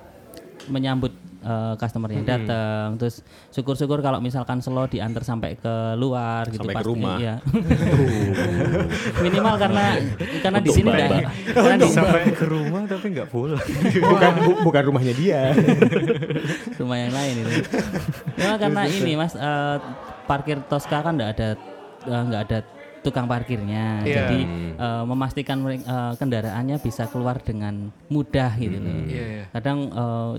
menyambut eh, customer yang datang terus syukur-syukur kalau misalkan slow diantar sampai ke luar gitu Sampai ke pasti- rumah. iya. minimal karena karena di sini enggak karena di Sampai ke rumah tapi nggak pulang. bukan bu- bukan rumahnya dia. rumah yang lain itu. Ya karena ini mas eh, parkir Tosca kan nggak ada eh, nggak ada tukang parkirnya, Iya. jadi eh, memastikan eh, kendaraannya bisa keluar dengan mudah gitu loh. Iya iya. Kadang eh,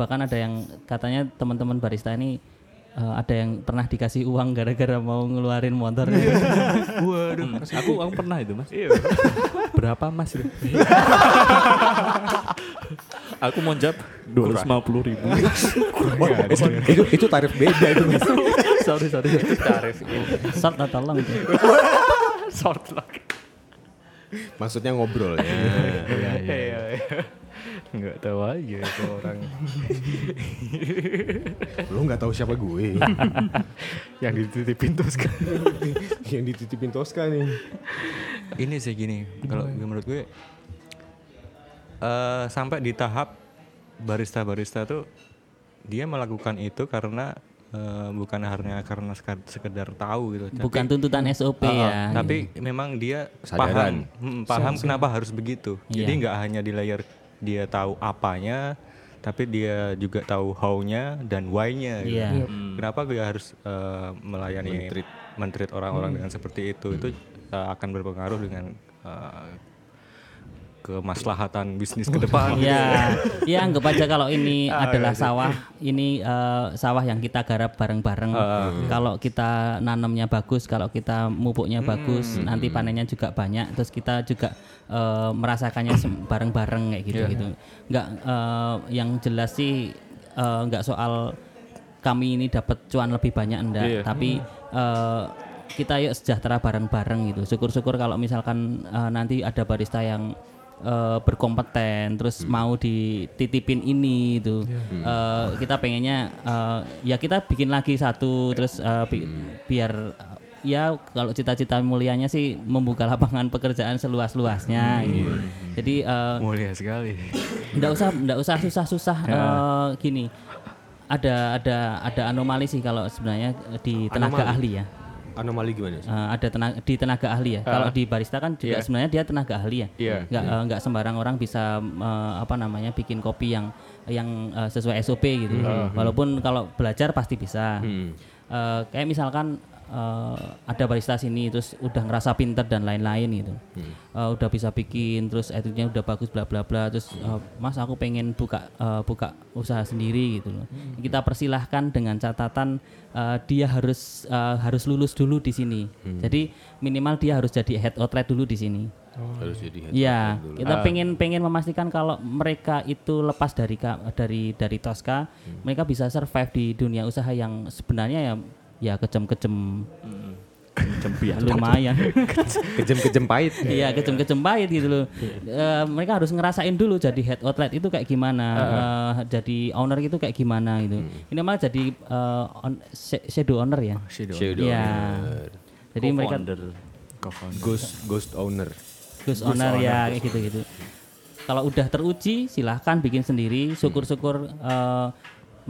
bahkan ada yang katanya teman-teman barista ini eh, ada yang pernah dikasih uang gara-gara mau ngeluarin motor. Hmm, aku aku pernah itu Mas. Iya. Berapa Mas? itu? aku mau jawab dua ratus lima puluh ribu. itu itu tarif beda itu mas. sorry sorry. Tarif Short atau tolong short lock. Maksudnya ngobrolnya. Iya iya. Nggak tahu aja itu orang Lo nggak tahu siapa gue yang dititipin kan. yang dititipin Tosca nih. Ini sih gini, kalau menurut gue eh sampai di tahap barista-barista tuh dia melakukan itu karena eh, bukan hanya karena sekedar tahu gitu. tapi- Bukan tuntutan SOP ah, ya. Tapi memang dia Kesadaran. paham, mm, paham kenapa harus begitu. Iya. Jadi nggak hanya di layer dia tahu apanya, tapi dia juga tahu how-nya dan why-nya. gitu. Iya. Kenapa dia harus eh, melayani mentreat orang-orang dengan seperti itu? Itu eh, akan berpengaruh dengan eh, kemaslahatan bisnis ke depan. Ya, ya anggap aja kalau ini adalah sawah, ini eh, sawah yang kita garap bareng-bareng. Kalau kita nanamnya bagus, kalau kita mupuknya bagus, nanti panennya juga banyak. Terus kita juga eh, merasakannya bareng-bareng kayak gitu gitu. Enggak eh, yang jelas sih eh, nggak soal kami ini dapat cuan lebih banyak enggak, Iya. tapi eh, kita yuk sejahtera bareng-bareng gitu. Syukur-syukur kalau misalkan eh, nanti ada barista yang eh, berkompeten terus mau dititipin ini itu Eh, kita pengennya eh, ya kita bikin lagi satu terus eh, bi- biar eh, ya kalau cita-cita mulianya sih membuka lapangan pekerjaan seluas-luasnya gitu. jadi eh, Mulia sekali. nggak usah nggak usah susah-susah eh, gini. Ada ada ada anomali sih kalau sebenarnya di tenaga Anomali? ahli ya Anomali gimana sih? Eh, ada tenaga, di tenaga ahli ya. Kalau di barista kan juga Iya. sebenarnya dia tenaga ahli ya. Iya. Nggak eh, nggak sembarang orang bisa eh, apa namanya bikin kopi yang yang eh, sesuai SOP gitu. Walaupun kalau belajar pasti bisa. Hmm. eh, kayak misalkan eh, ada barista sini terus udah ngerasa pinter dan lain-lain gitu. Eh, udah bisa bikin terus attitude-nya udah bagus bla bla bla terus eh, mas aku pengen buka eh, buka usaha sendiri gitu loh. Kita persilahkan dengan catatan eh, dia harus eh, harus lulus dulu di sini. Jadi minimal dia harus jadi head outlet dulu di sini. Harus jadi head dulu. kita pengen pengen memastikan kalau mereka itu lepas dari dari dari Tosca, mereka bisa survive di dunia usaha yang sebenarnya ya ya kejem-kejem lumayan. Kejem-kejem pahit. Iya, kejem-kejem pahit gitu loh. Eh, mereka harus ngerasain dulu jadi head outlet itu kayak gimana, eh, jadi owner itu kayak gimana gitu. Ini malah jadi eh, on- sh- shadow owner ya. Shadow. Shadow Iya. owner. Jadi mereka Co-founder. Co-founder. Ghost ghost owner. Ghost owner ya kayak gitu-gitu. Kalau udah teruji silahkan bikin sendiri. Syukur-syukur eh,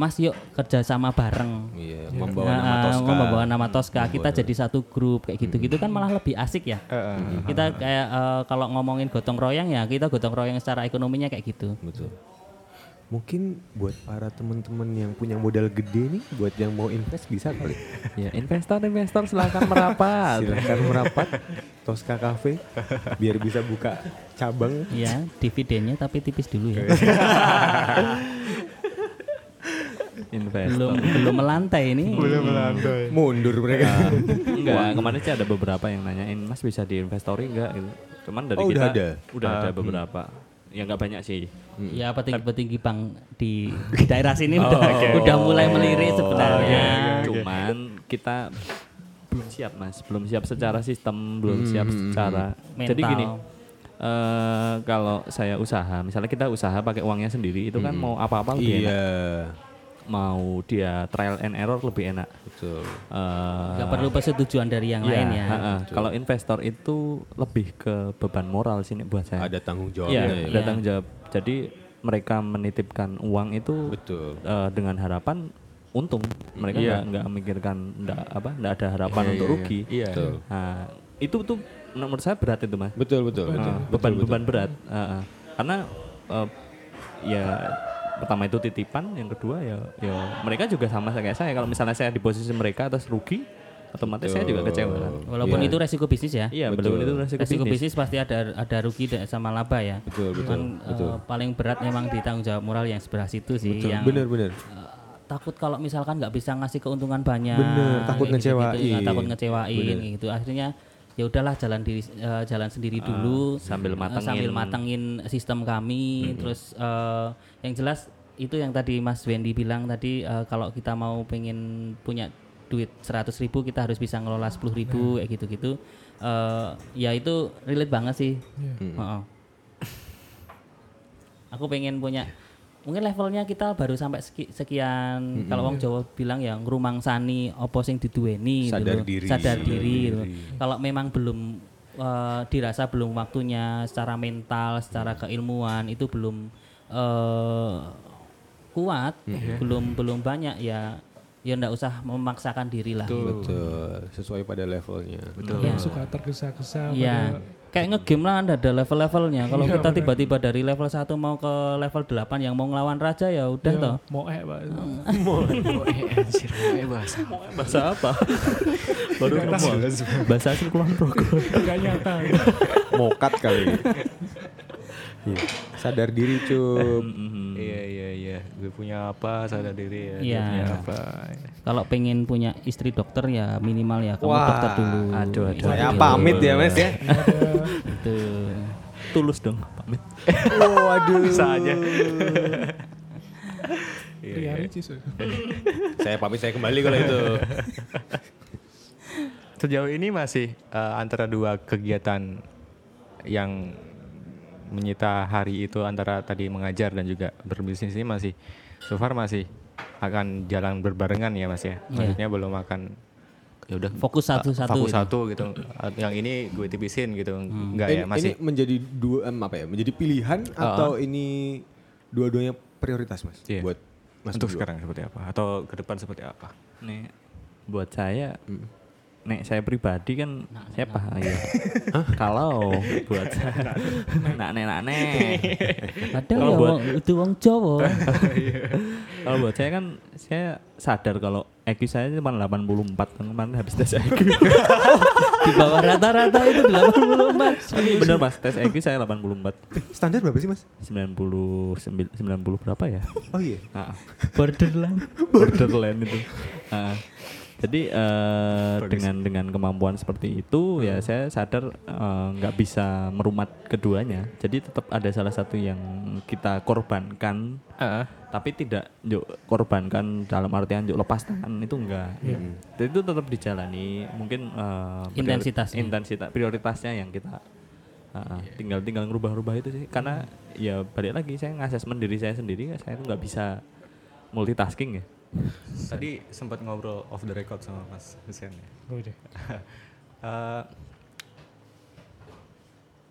Mas yuk kerja sama bareng. Iya, membawa Nah, nama Tosca. membawa nama Tosca. Kita jadi satu grup kayak gitu-gitu kan malah lebih asik ya. Kita kayak eh, kalau ngomongin gotong royong ya kita gotong royong secara ekonominya kayak gitu. Betul. Mungkin buat para teman-teman yang punya modal gede nih, buat yang mau invest bisa kali. Ya, investor-investor silakan merapat. Silahkan merapat Tosca Cafe biar bisa buka cabang. Ya dividennya tapi tipis dulu ya. Investor. belum belum melantai ini. Mundur mereka. Enggak, kemarin sih ada beberapa yang nanyain, Mas bisa diinvestori enggak gitu. Cuman dari Oh, kita udah ada? udah ada beberapa. Ya enggak banyak sih. Ya petinggi-petinggi bank di daerah sini udah udah mulai melirik sebenarnya. Cuman kita belum siap Mas, belum siap secara sistem, belum siap secara. Jadi Mental. gini, eh kalau saya usaha, misalnya kita usaha pakai uangnya sendiri, itu kan mau apa-apa lebih enak. Iya, Mau dia trial and error lebih enak. betul. Eh, Gak perlu persetujuan dari yang Iya, lain ya. ha-ha. Kalau investor itu lebih ke beban moral sini buat saya. Ada tanggung Iya, jawabnya. ya. ada tanggung jawab. Jadi mereka menitipkan uang itu Betul. eh, dengan harapan untung. Mereka Iya. nggak memikirkan nggak apa nggak ada harapan Iya, untuk iya, rugi. Iya. Betul. Nah, itu tuh menurut saya berat itu mas. Betul, betul. betul. Beban-beban berat. Ah, ah. karena eh, ya pertama itu titipan, yang kedua ya ya mereka juga sama kayak saya. Kalau misalnya saya di posisi mereka atas rugi, otomatis saya juga kecewa kan. Walaupun Iya. itu resiko bisnis ya. Iya, Betul. betul itu resiko, Resiko bisnis. bisnis pasti ada ada rugi dan sama laba ya. Betul, betul. Cuman eh, paling berat memang di tanggung jawab moral yang sebelah situ sih yang Bener, bener. eh, takut kalau misalkan nggak bisa ngasih keuntungan banyak. Bener, takut gitu-gitu, ngecewain. ya, takut ngecewain gitu. Akhirnya ya udahlah jalan diri eh, jalan sendiri dulu. sambil eh, matengin. sambil matengin sistem kami. Terus eh, yang jelas itu yang tadi Mas Wendy bilang tadi eh, kalau kita mau pengen punya duit 100.000 ribu kita harus bisa ngelola 10.000 ribu kayak gitu-gitu. Eh, ya itu relate banget sih. Heeh. aku pengen punya mungkin levelnya kita baru sampai seki- sekian kalau wong Jawa bilang ya ngrumang sani opo sing diduweni gitu Sadar diri. sadar Sadar diri gitu. diri. kalau memang belum eh, dirasa belum waktunya secara mental secara keilmuan itu belum eh, kuat belum belum banyak ya ya ndak usah memaksakan diri lah Betul. Sesuai pada levelnya. Betul. Ya. suka tergesa-gesa Iya. Kayak ngegame lah ada, ada level-levelnya. Kalau kita tiba-tiba dari level 1 mau ke level 8 yang mau ngelawan raja ya udah toh. mau eh pak Bahasa apa? Baru ngomong. Bahasa asli kulon progo. nggak nyata Mokat kali. Iya. Sadar diri, Cup. Iya iya iya. Gue punya apa sadar diri ya. dia Iya. punya apa. Kalau pengen punya istri dokter ya minimal ya kamu dokter dulu. Aduh, aduh. Saya pamit ya, Mas ya. Itu. Tulus dong, pamit. Waduh. Bisa aja. Ria Ricis Saya pamit, saya kembali kalau itu. Sejauh ini masih eh, antara dua kegiatan yang menyita hari itu antara tadi mengajar dan juga berbisnis ini masih so far masih akan jalan berbarengan ya Mas ya. Maksudnya belum akan ya udah Fokus satu-satu fokus gitu. satu gitu. yang ini gue tipisin gitu. Enggak ya, masih ini menjadi dua em, apa ya? Menjadi pilihan atau ini dua-duanya prioritas, Mas? Iya. Buat Mas untuk berdua? sekarang seperti apa atau ke depan seperti apa? Nih, buat saya nek saya pribadi kan saya paham ya. Kalau buat saya nak nek nak nek. Padahal ya buat- wong- itu wong Jawa. Kalau buat saya kan saya sadar kalau IQ saya cuma 84 kan kemarin habis tes IQ. Di bawah rata-rata itu 84. Bener Mas, tes IQ saya 84. Standar berapa sih mas? 90 sembil- 90 berapa ya? Oh iya. Nah, Borderline. borderline itu. Nah, jadi eh, dengan dengan kemampuan seperti itu ya saya sadar eh, nggak bisa merumat keduanya. Jadi tetap ada salah satu yang kita korbankan, tapi tidak yuk korbankan dalam artian yuk lepas tangan itu enggak. Jadi itu tetap dijalani. Mungkin eh, priori- Intensitasnya. intensitas prioritasnya yang kita uh, tinggal tinggal ngerubah-rubah itu sih. Karena ya balik lagi saya ngasesmen diri saya sendiri saya itu nggak bisa multitasking ya. Tadi sempat ngobrol off the record sama Mas Hussein ya. Oh, deh. Eh,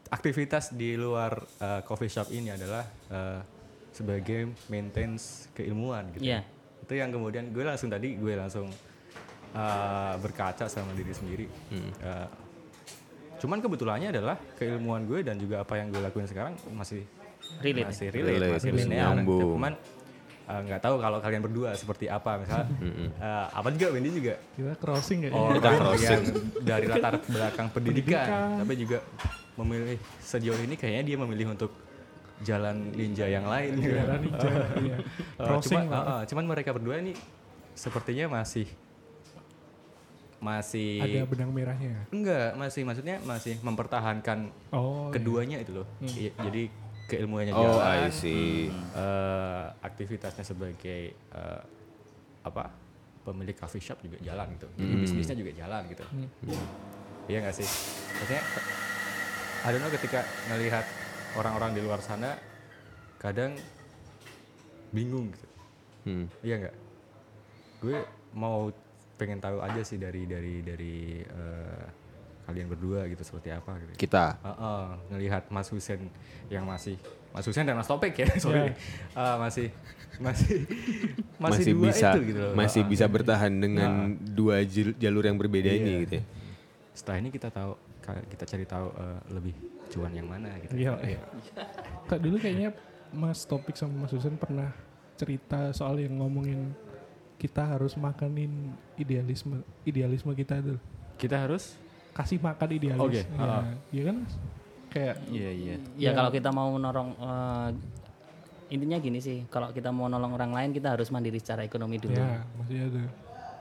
aktivitas di luar eh, coffee shop ini adalah eh, sebagai maintenance keilmuan gitu. Iya. Itu yang kemudian gue langsung tadi gue langsung eh, berkaca sama diri sendiri. Eh, cuman kebetulannya adalah keilmuan gue dan juga apa yang gue lakuin sekarang masih Relate. masih relate, Relate, masih masih linear. nyambung. Cuman eh, nggak tahu kalau kalian berdua seperti apa misalnya eh, apa juga Wendy juga Kita crossing ya. orang Kita crossing. yang dari latar belakang pendidikan, tapi juga memilih sejauh ini kayaknya dia memilih untuk jalan ninja yang lain gitu. Jalan ninja, iya. Eh, Crossing cuma- lah. eh, eh, cuman mereka berdua ini sepertinya masih masih Ada benang merahnya. enggak masih maksudnya masih mempertahankan Oh, keduanya itu loh Iya, jadi keilmuannya Oh jalan I see. eh, aktivitasnya sebagai eh, apa pemilik coffee shop juga jalan gitu. Jadi bisnisnya juga jalan gitu. Iya nggak sih? Maksudnya I don't know ketika ngelihat orang-orang di luar sana kadang bingung gitu. Hmm. iya nggak? Gue mau pengen tahu aja sih dari dari dari eh, kalian berdua gitu seperti apa gitu Kita. Heeh, ngelihat Mas Husen yang masih Mas Husen dan Mas Topik ya, sorry. Eh, masih masih masih, Masih, dua bisa itu gitu loh. masih Heeh. bisa bertahan dengan dua jil- jalur yang berbeda Iya. ini gitu ya. Setelah ini kita tahu kita cari tahu eh, lebih cuan yang mana gitu. Iya. iya. Kak dulu kayaknya Mas Topik sama Mas Husen pernah cerita soal yang ngomongin kita harus makanin idealisme idealisme kita tuh Kita harus kasih makan idealis. Oke, Iya ah. Iya kan? Kayak Iya iya. Ya kalau kita mau nolong eh, intinya gini sih, kalau kita mau nolong orang lain kita harus mandiri secara ekonomi dulu. ya maksudnya tuh.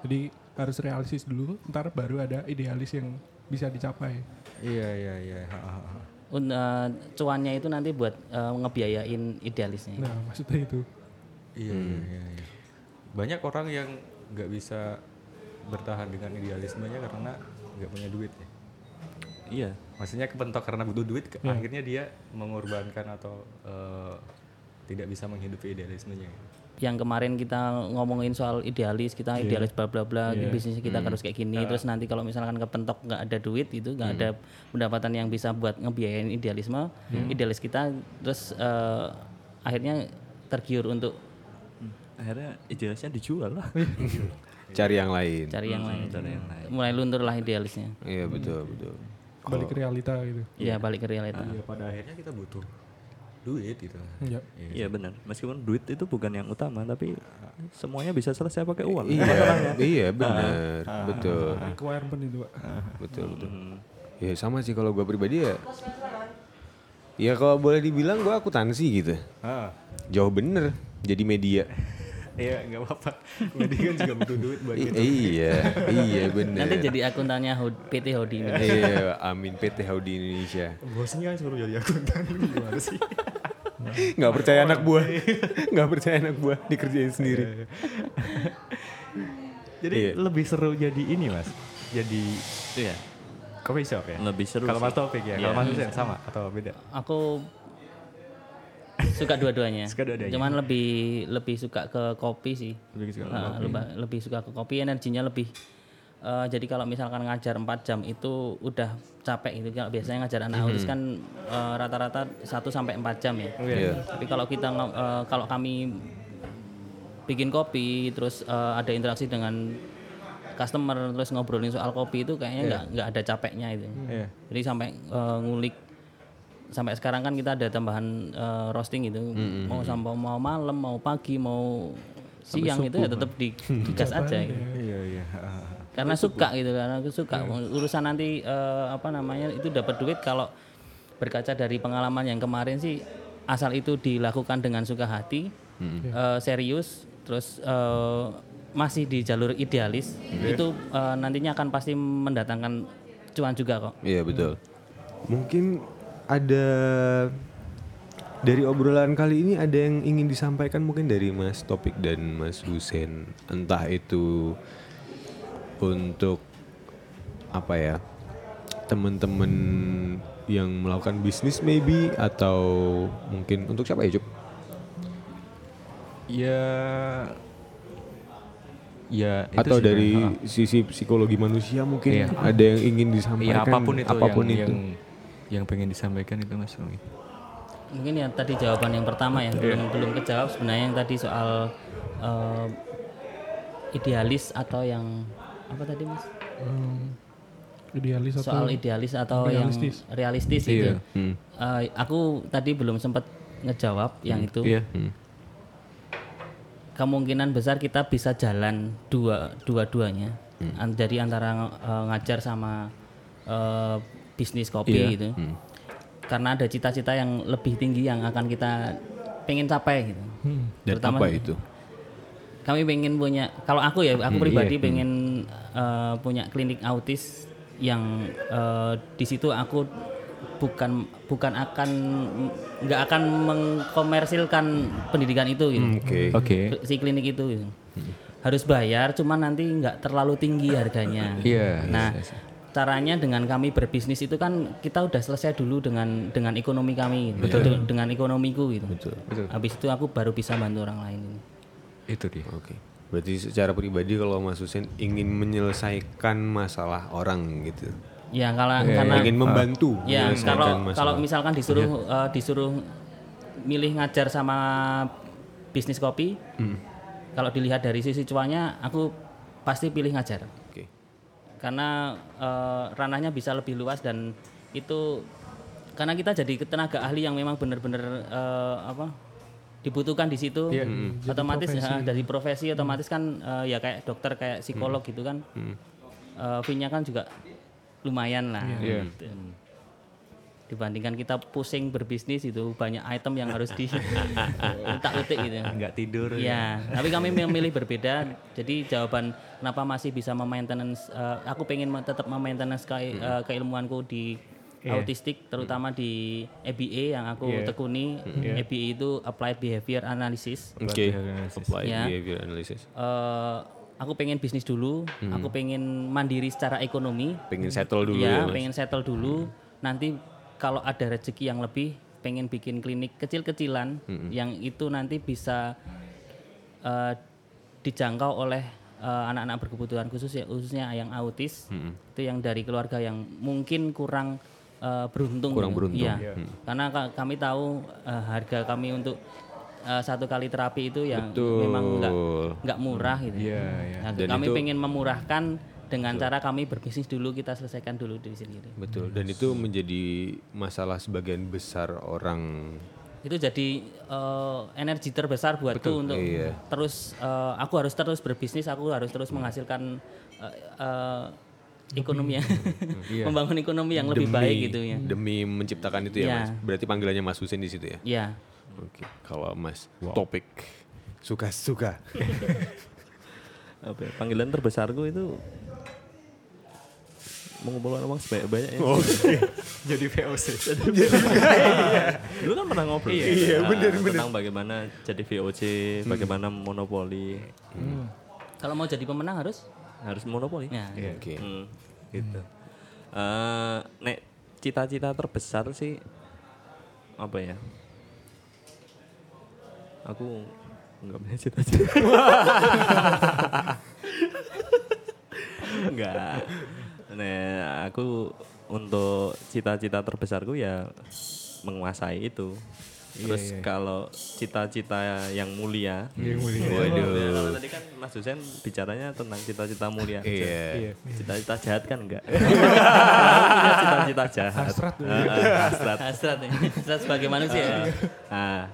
Jadi harus realistis dulu, ntar baru ada idealis yang bisa dicapai. Iya iya iya. Heeh, heeh. Un- eh, cuannya itu nanti buat eh, ngebiayain idealisnya. Nah maksudnya itu. Iya iya iya. iya. Banyak orang yang nggak bisa bertahan dengan idealismenya karena nggak punya duit ya. Iya. Maksudnya kepentok karena butuh duit, ke- akhirnya dia mengorbankan atau eh, tidak bisa menghidupi idealismenya. Yang kemarin kita ngomongin soal idealis, kita idealis bla bla bla, bisnis kita harus kayak gini. Terus nanti kalau misalkan kepentok nggak ada duit itu nggak ada pendapatan yang bisa buat ngebiayain idealisme, idealis kita terus eh, akhirnya tergiur untuk Akhirnya idealisnya dijual lah. Cari yang lain. cari yang lain. Cari yang lain. Mulai luntur lah idealisnya. Iya betul betul. Balik ke realita gitu. Ya balik ke realita. Ya pada akhirnya kita butuh duit gitu. Iya. Iya benar. Meskipun duit itu bukan yang utama, tapi semuanya bisa selesai pakai uang. Iya, iya benar, betul, Requirement itu Pak. betul, betul. Ya sama sih kalau gue pribadi ya. Ya kalau boleh dibilang gue akuntansi gitu. Ah, Jauh bener jadi media. Iya nggak apa-apa. Media kan juga butuh duit buat I- gitu. iya, iya bener. Nanti jadi akuntannya PT Hodi ini. Iya, amin PT Howdy Indonesia. Bosnya suruh jadi akuntan gimana sih? Nggak percaya anak buah, nggak percaya anak buah dikerjain sendiri. Jadi Iya. lebih seru jadi ini mas. Jadi Iya. coffee shop ya. Lebih seru Kalau. Mas Taufik ya, kalau Iya. Mas Hussein sama atau beda? Aku suka dua-duanya. Suka dua-duanya. Cuman lebih lebih suka ke kopi sih. Lebih suka ke Nah, lebih, lebih suka ke kopi, energinya lebih. eh, jadi kalau misalkan ngajar 4 jam itu udah capek itu. Kalau biasanya ngajar anak autis kan eh, rata-rata 1 sampai 4 jam ya. Iya. Tapi kalau kita eh, kalau kami bikin kopi terus eh, ada interaksi dengan customer terus ngobrolin soal kopi itu kayaknya nggak nggak ada capeknya itu. Iya. Jadi sampai eh, ngulik sampai sekarang kan kita ada tambahan eh, roasting gitu. Mau sampai mau malam, mau pagi, mau siang itu ya tetap di digas aja. gitu. Iya iya. Karena suka gitu karena aku suka urusan nanti eh, apa namanya itu dapat duit kalau berkaca dari pengalaman yang kemarin sih asal itu dilakukan dengan suka hati, eh, serius, terus eh, masih di jalur idealis itu eh, nantinya akan pasti mendatangkan cuan juga kok. Iya betul. Mungkin ada dari obrolan kali ini ada yang ingin disampaikan mungkin dari Mas Topik dan Mas Husen. Entah itu untuk apa ya teman-teman yang melakukan bisnis maybe atau mungkin untuk siapa ya Cup? Ya ya itu atau dari sisi psikologi manusia mungkin Iya. ada yang ingin disampaikan apa pun itu apa pun yang, itu. yang yang pengen disampaikan itu Mas Romi. Mungkin ya tadi jawaban yang pertama ya belum belum kejawab sebenarnya yang tadi soal eh, idealis atau yang apa tadi mas? Hmm, idealis atau Soal idealis atau realistis? yang realistis itu. Hmm. Eh, aku tadi belum sempat ngejawab yang itu. Iya. Kemungkinan besar kita bisa jalan dua dua-duanya. An- Dari antara eh, ngajar sama eh, bisnis kopi Iya. gitu. Karena ada cita-cita yang lebih tinggi yang akan kita pengen capai gitu. Dan Terutama- apa itu? kami pengen punya kalau aku ya aku pribadi iya. pengen eh, punya klinik autis yang eh, di situ aku bukan bukan akan nggak akan mengkomersilkan pendidikan itu gitu. Hmm, Oke. Oke. si klinik itu gitu. harus bayar cuman nanti nggak terlalu tinggi harganya Iya. nah caranya dengan kami berbisnis itu kan kita udah selesai dulu dengan dengan ekonomi kami gitu. Dengan- dengan ekonomiku gitu Betul. habis itu aku baru bisa bantu orang lain Itu dia. Oke. Berarti secara pribadi kalau Mas Husen ingin menyelesaikan masalah orang gitu. ya kalau karena ingin membantu Ya, menyelesaikan kalau masalah. kalau misalkan disuruh eh, disuruh milih ngajar sama bisnis kopi, kalau dilihat dari sisi cuannya, aku pasti pilih ngajar. Karena eh, ranahnya bisa lebih luas dan itu karena kita jadi tenaga ahli yang memang benar-benar eh, apa dibutuhkan di situ, otomatis ya, dari profesi otomatis kan eh, ya kayak dokter kayak psikolog gitu kan, eh, fee-nya kan juga lumayan lah. gitu dibandingkan kita pusing berbisnis itu banyak item yang harus di utak utik gitu. Nggak tidur. ya. tapi kami memilih berbeda. Jadi jawaban kenapa masih bisa memaintenance eh, aku pengen tetap memaintenance ke, eh, keilmuanku di autistik terutama di ABA yang aku tekuni. ABA itu Applied Behavior Analysis. Oke. Behavior Apply Ya. behavior analysis. Eh, aku pengen bisnis dulu. Aku pengen mandiri secara ekonomi. Pengen settle dulu ya, ya, Mas. pengen settle dulu. Nanti kalau ada rezeki yang lebih, pengen bikin klinik kecil-kecilan yang itu nanti bisa eh, dijangkau oleh eh, anak-anak berkebutuhan khusus ya, khususnya yang autis. Itu yang dari keluarga yang mungkin kurang eh, beruntung. Kurang gitu. beruntung. Iya. Karena ka- kami tahu eh, harga kami untuk eh, satu kali terapi itu yang memang nggak nggak murah gitu. Iya, iya. Nah, Dan kami itu- pengen memurahkan dengan cara kami berbisnis dulu kita selesaikan dulu di sendiri. Betul. Dan itu menjadi masalah sebagian besar orang. Itu jadi eh, energi terbesar buatku untuk Iya. terus eh, aku harus terus berbisnis, aku harus terus menghasilkan eh, eh, ekonomi yang membangun ekonomi yang lebih baik gitu ya. Demi menciptakan itu ya, Iya. Mas. Berarti panggilannya Mas Husen di situ ya. Ya, Oke. Kalau Mas Topik suka-suka. apa ya, panggilan terbesarku itu mengumpulkan uang sebanyak-banyaknya. Jadi VOC. Dulu kan pernah ngobrol. Iya, benar Tentang bagaimana jadi VOC, bagaimana monopoli. kalau mau jadi pemenang harus Harus monopoli. ya. Oke. Hmm, gitu. Eh, nek cita-cita terbesar sih apa ya? Aku nggak punya cita-cita. Enggak. Nah, aku untuk cita-cita terbesarku ya menguasai itu. Terus kalau cita-cita yang mulia. Yang mulia. Waduh. Ya, kalau tadi kan Mas Husen bicaranya tentang cita-cita mulia. Iya. Cita-cita jahat kan enggak? cita-cita jahat. Hasrat. Ah, ah, hasrat. Hasrat ya. Hasrat sebagai manusia. Nah,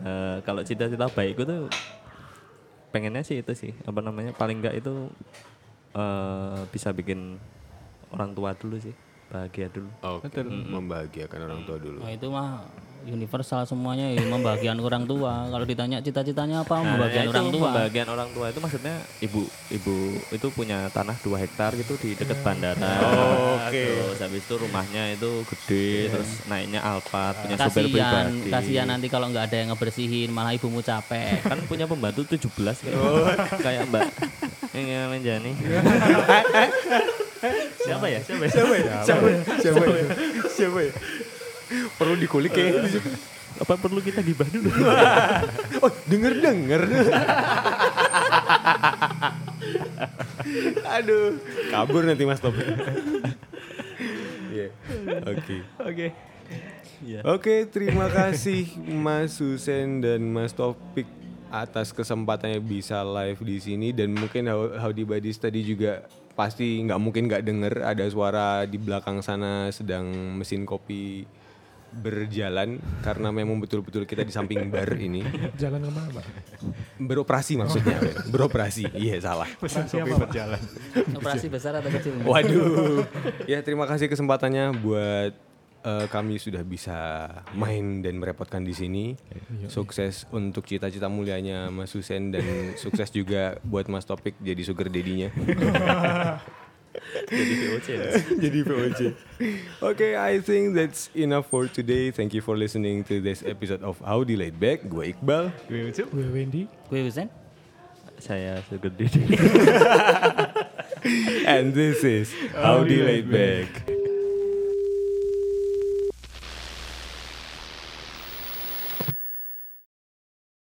eh, kalau cita-cita baikku tuh pengennya sih itu sih apa namanya paling enggak itu eh, bisa bikin orang tua dulu sih bahagia dulu. Oke. Membahagiakan orang tua dulu. Nah, itu mah universal semuanya ya, membahagiakan orang tua. Kalau ditanya cita-citanya apa, Nah, membahagikan ya itu orang tua. Membahagian orang tua itu maksudnya ibu ibu itu punya tanah 2 hektar gitu di dekat bandara. Oke. Terus habis itu rumahnya itu gede, terus naiknya Alphard, punya sopir Kasihan, pribadi. kasihan nanti kalau nggak ada yang ngebersihin, malah ibumu capek. Kan punya pembantu 17 kayak, kayak Mbak ini Menjani. Siapa ya? Siapa ya? Siapa ya? Siapa ya? Siapa ya? Siapa ya? Perlu dikulik ya. Apa perlu kita gibah dulu? Oh, denger denger. Aduh, kabur nanti Mas Top. Iya. Oke. Oke. Oke, terima kasih Mas Husen dan Mas Topik atas kesempatannya bisa live di sini dan mungkin How- Howdy Buddies tadi juga pasti nggak mungkin nggak denger ada suara di belakang sana sedang mesin kopi berjalan karena memang betul-betul kita di samping bar ini Jalan ke mana pak? beroperasi maksudnya beroperasi iya salah Siapa pak? Operasi besar atau kecil? Waduh. ya terima kasih kesempatannya buat eh, kami sudah bisa main dan merepotkan di sini. Sukses untuk cita-cita mulianya Mas Husen dan sukses juga buat Mas Topik jadi sugar daddy-nya. Jadi VOC. jadi VOC. Oke, I think that's enough for today. Thank you for listening to this episode of Howdy Laid Back. Gue Iqbal. Gue Wendy. Gue Husen. Saya Sugar Daddy. And this is Howdy Laid Back.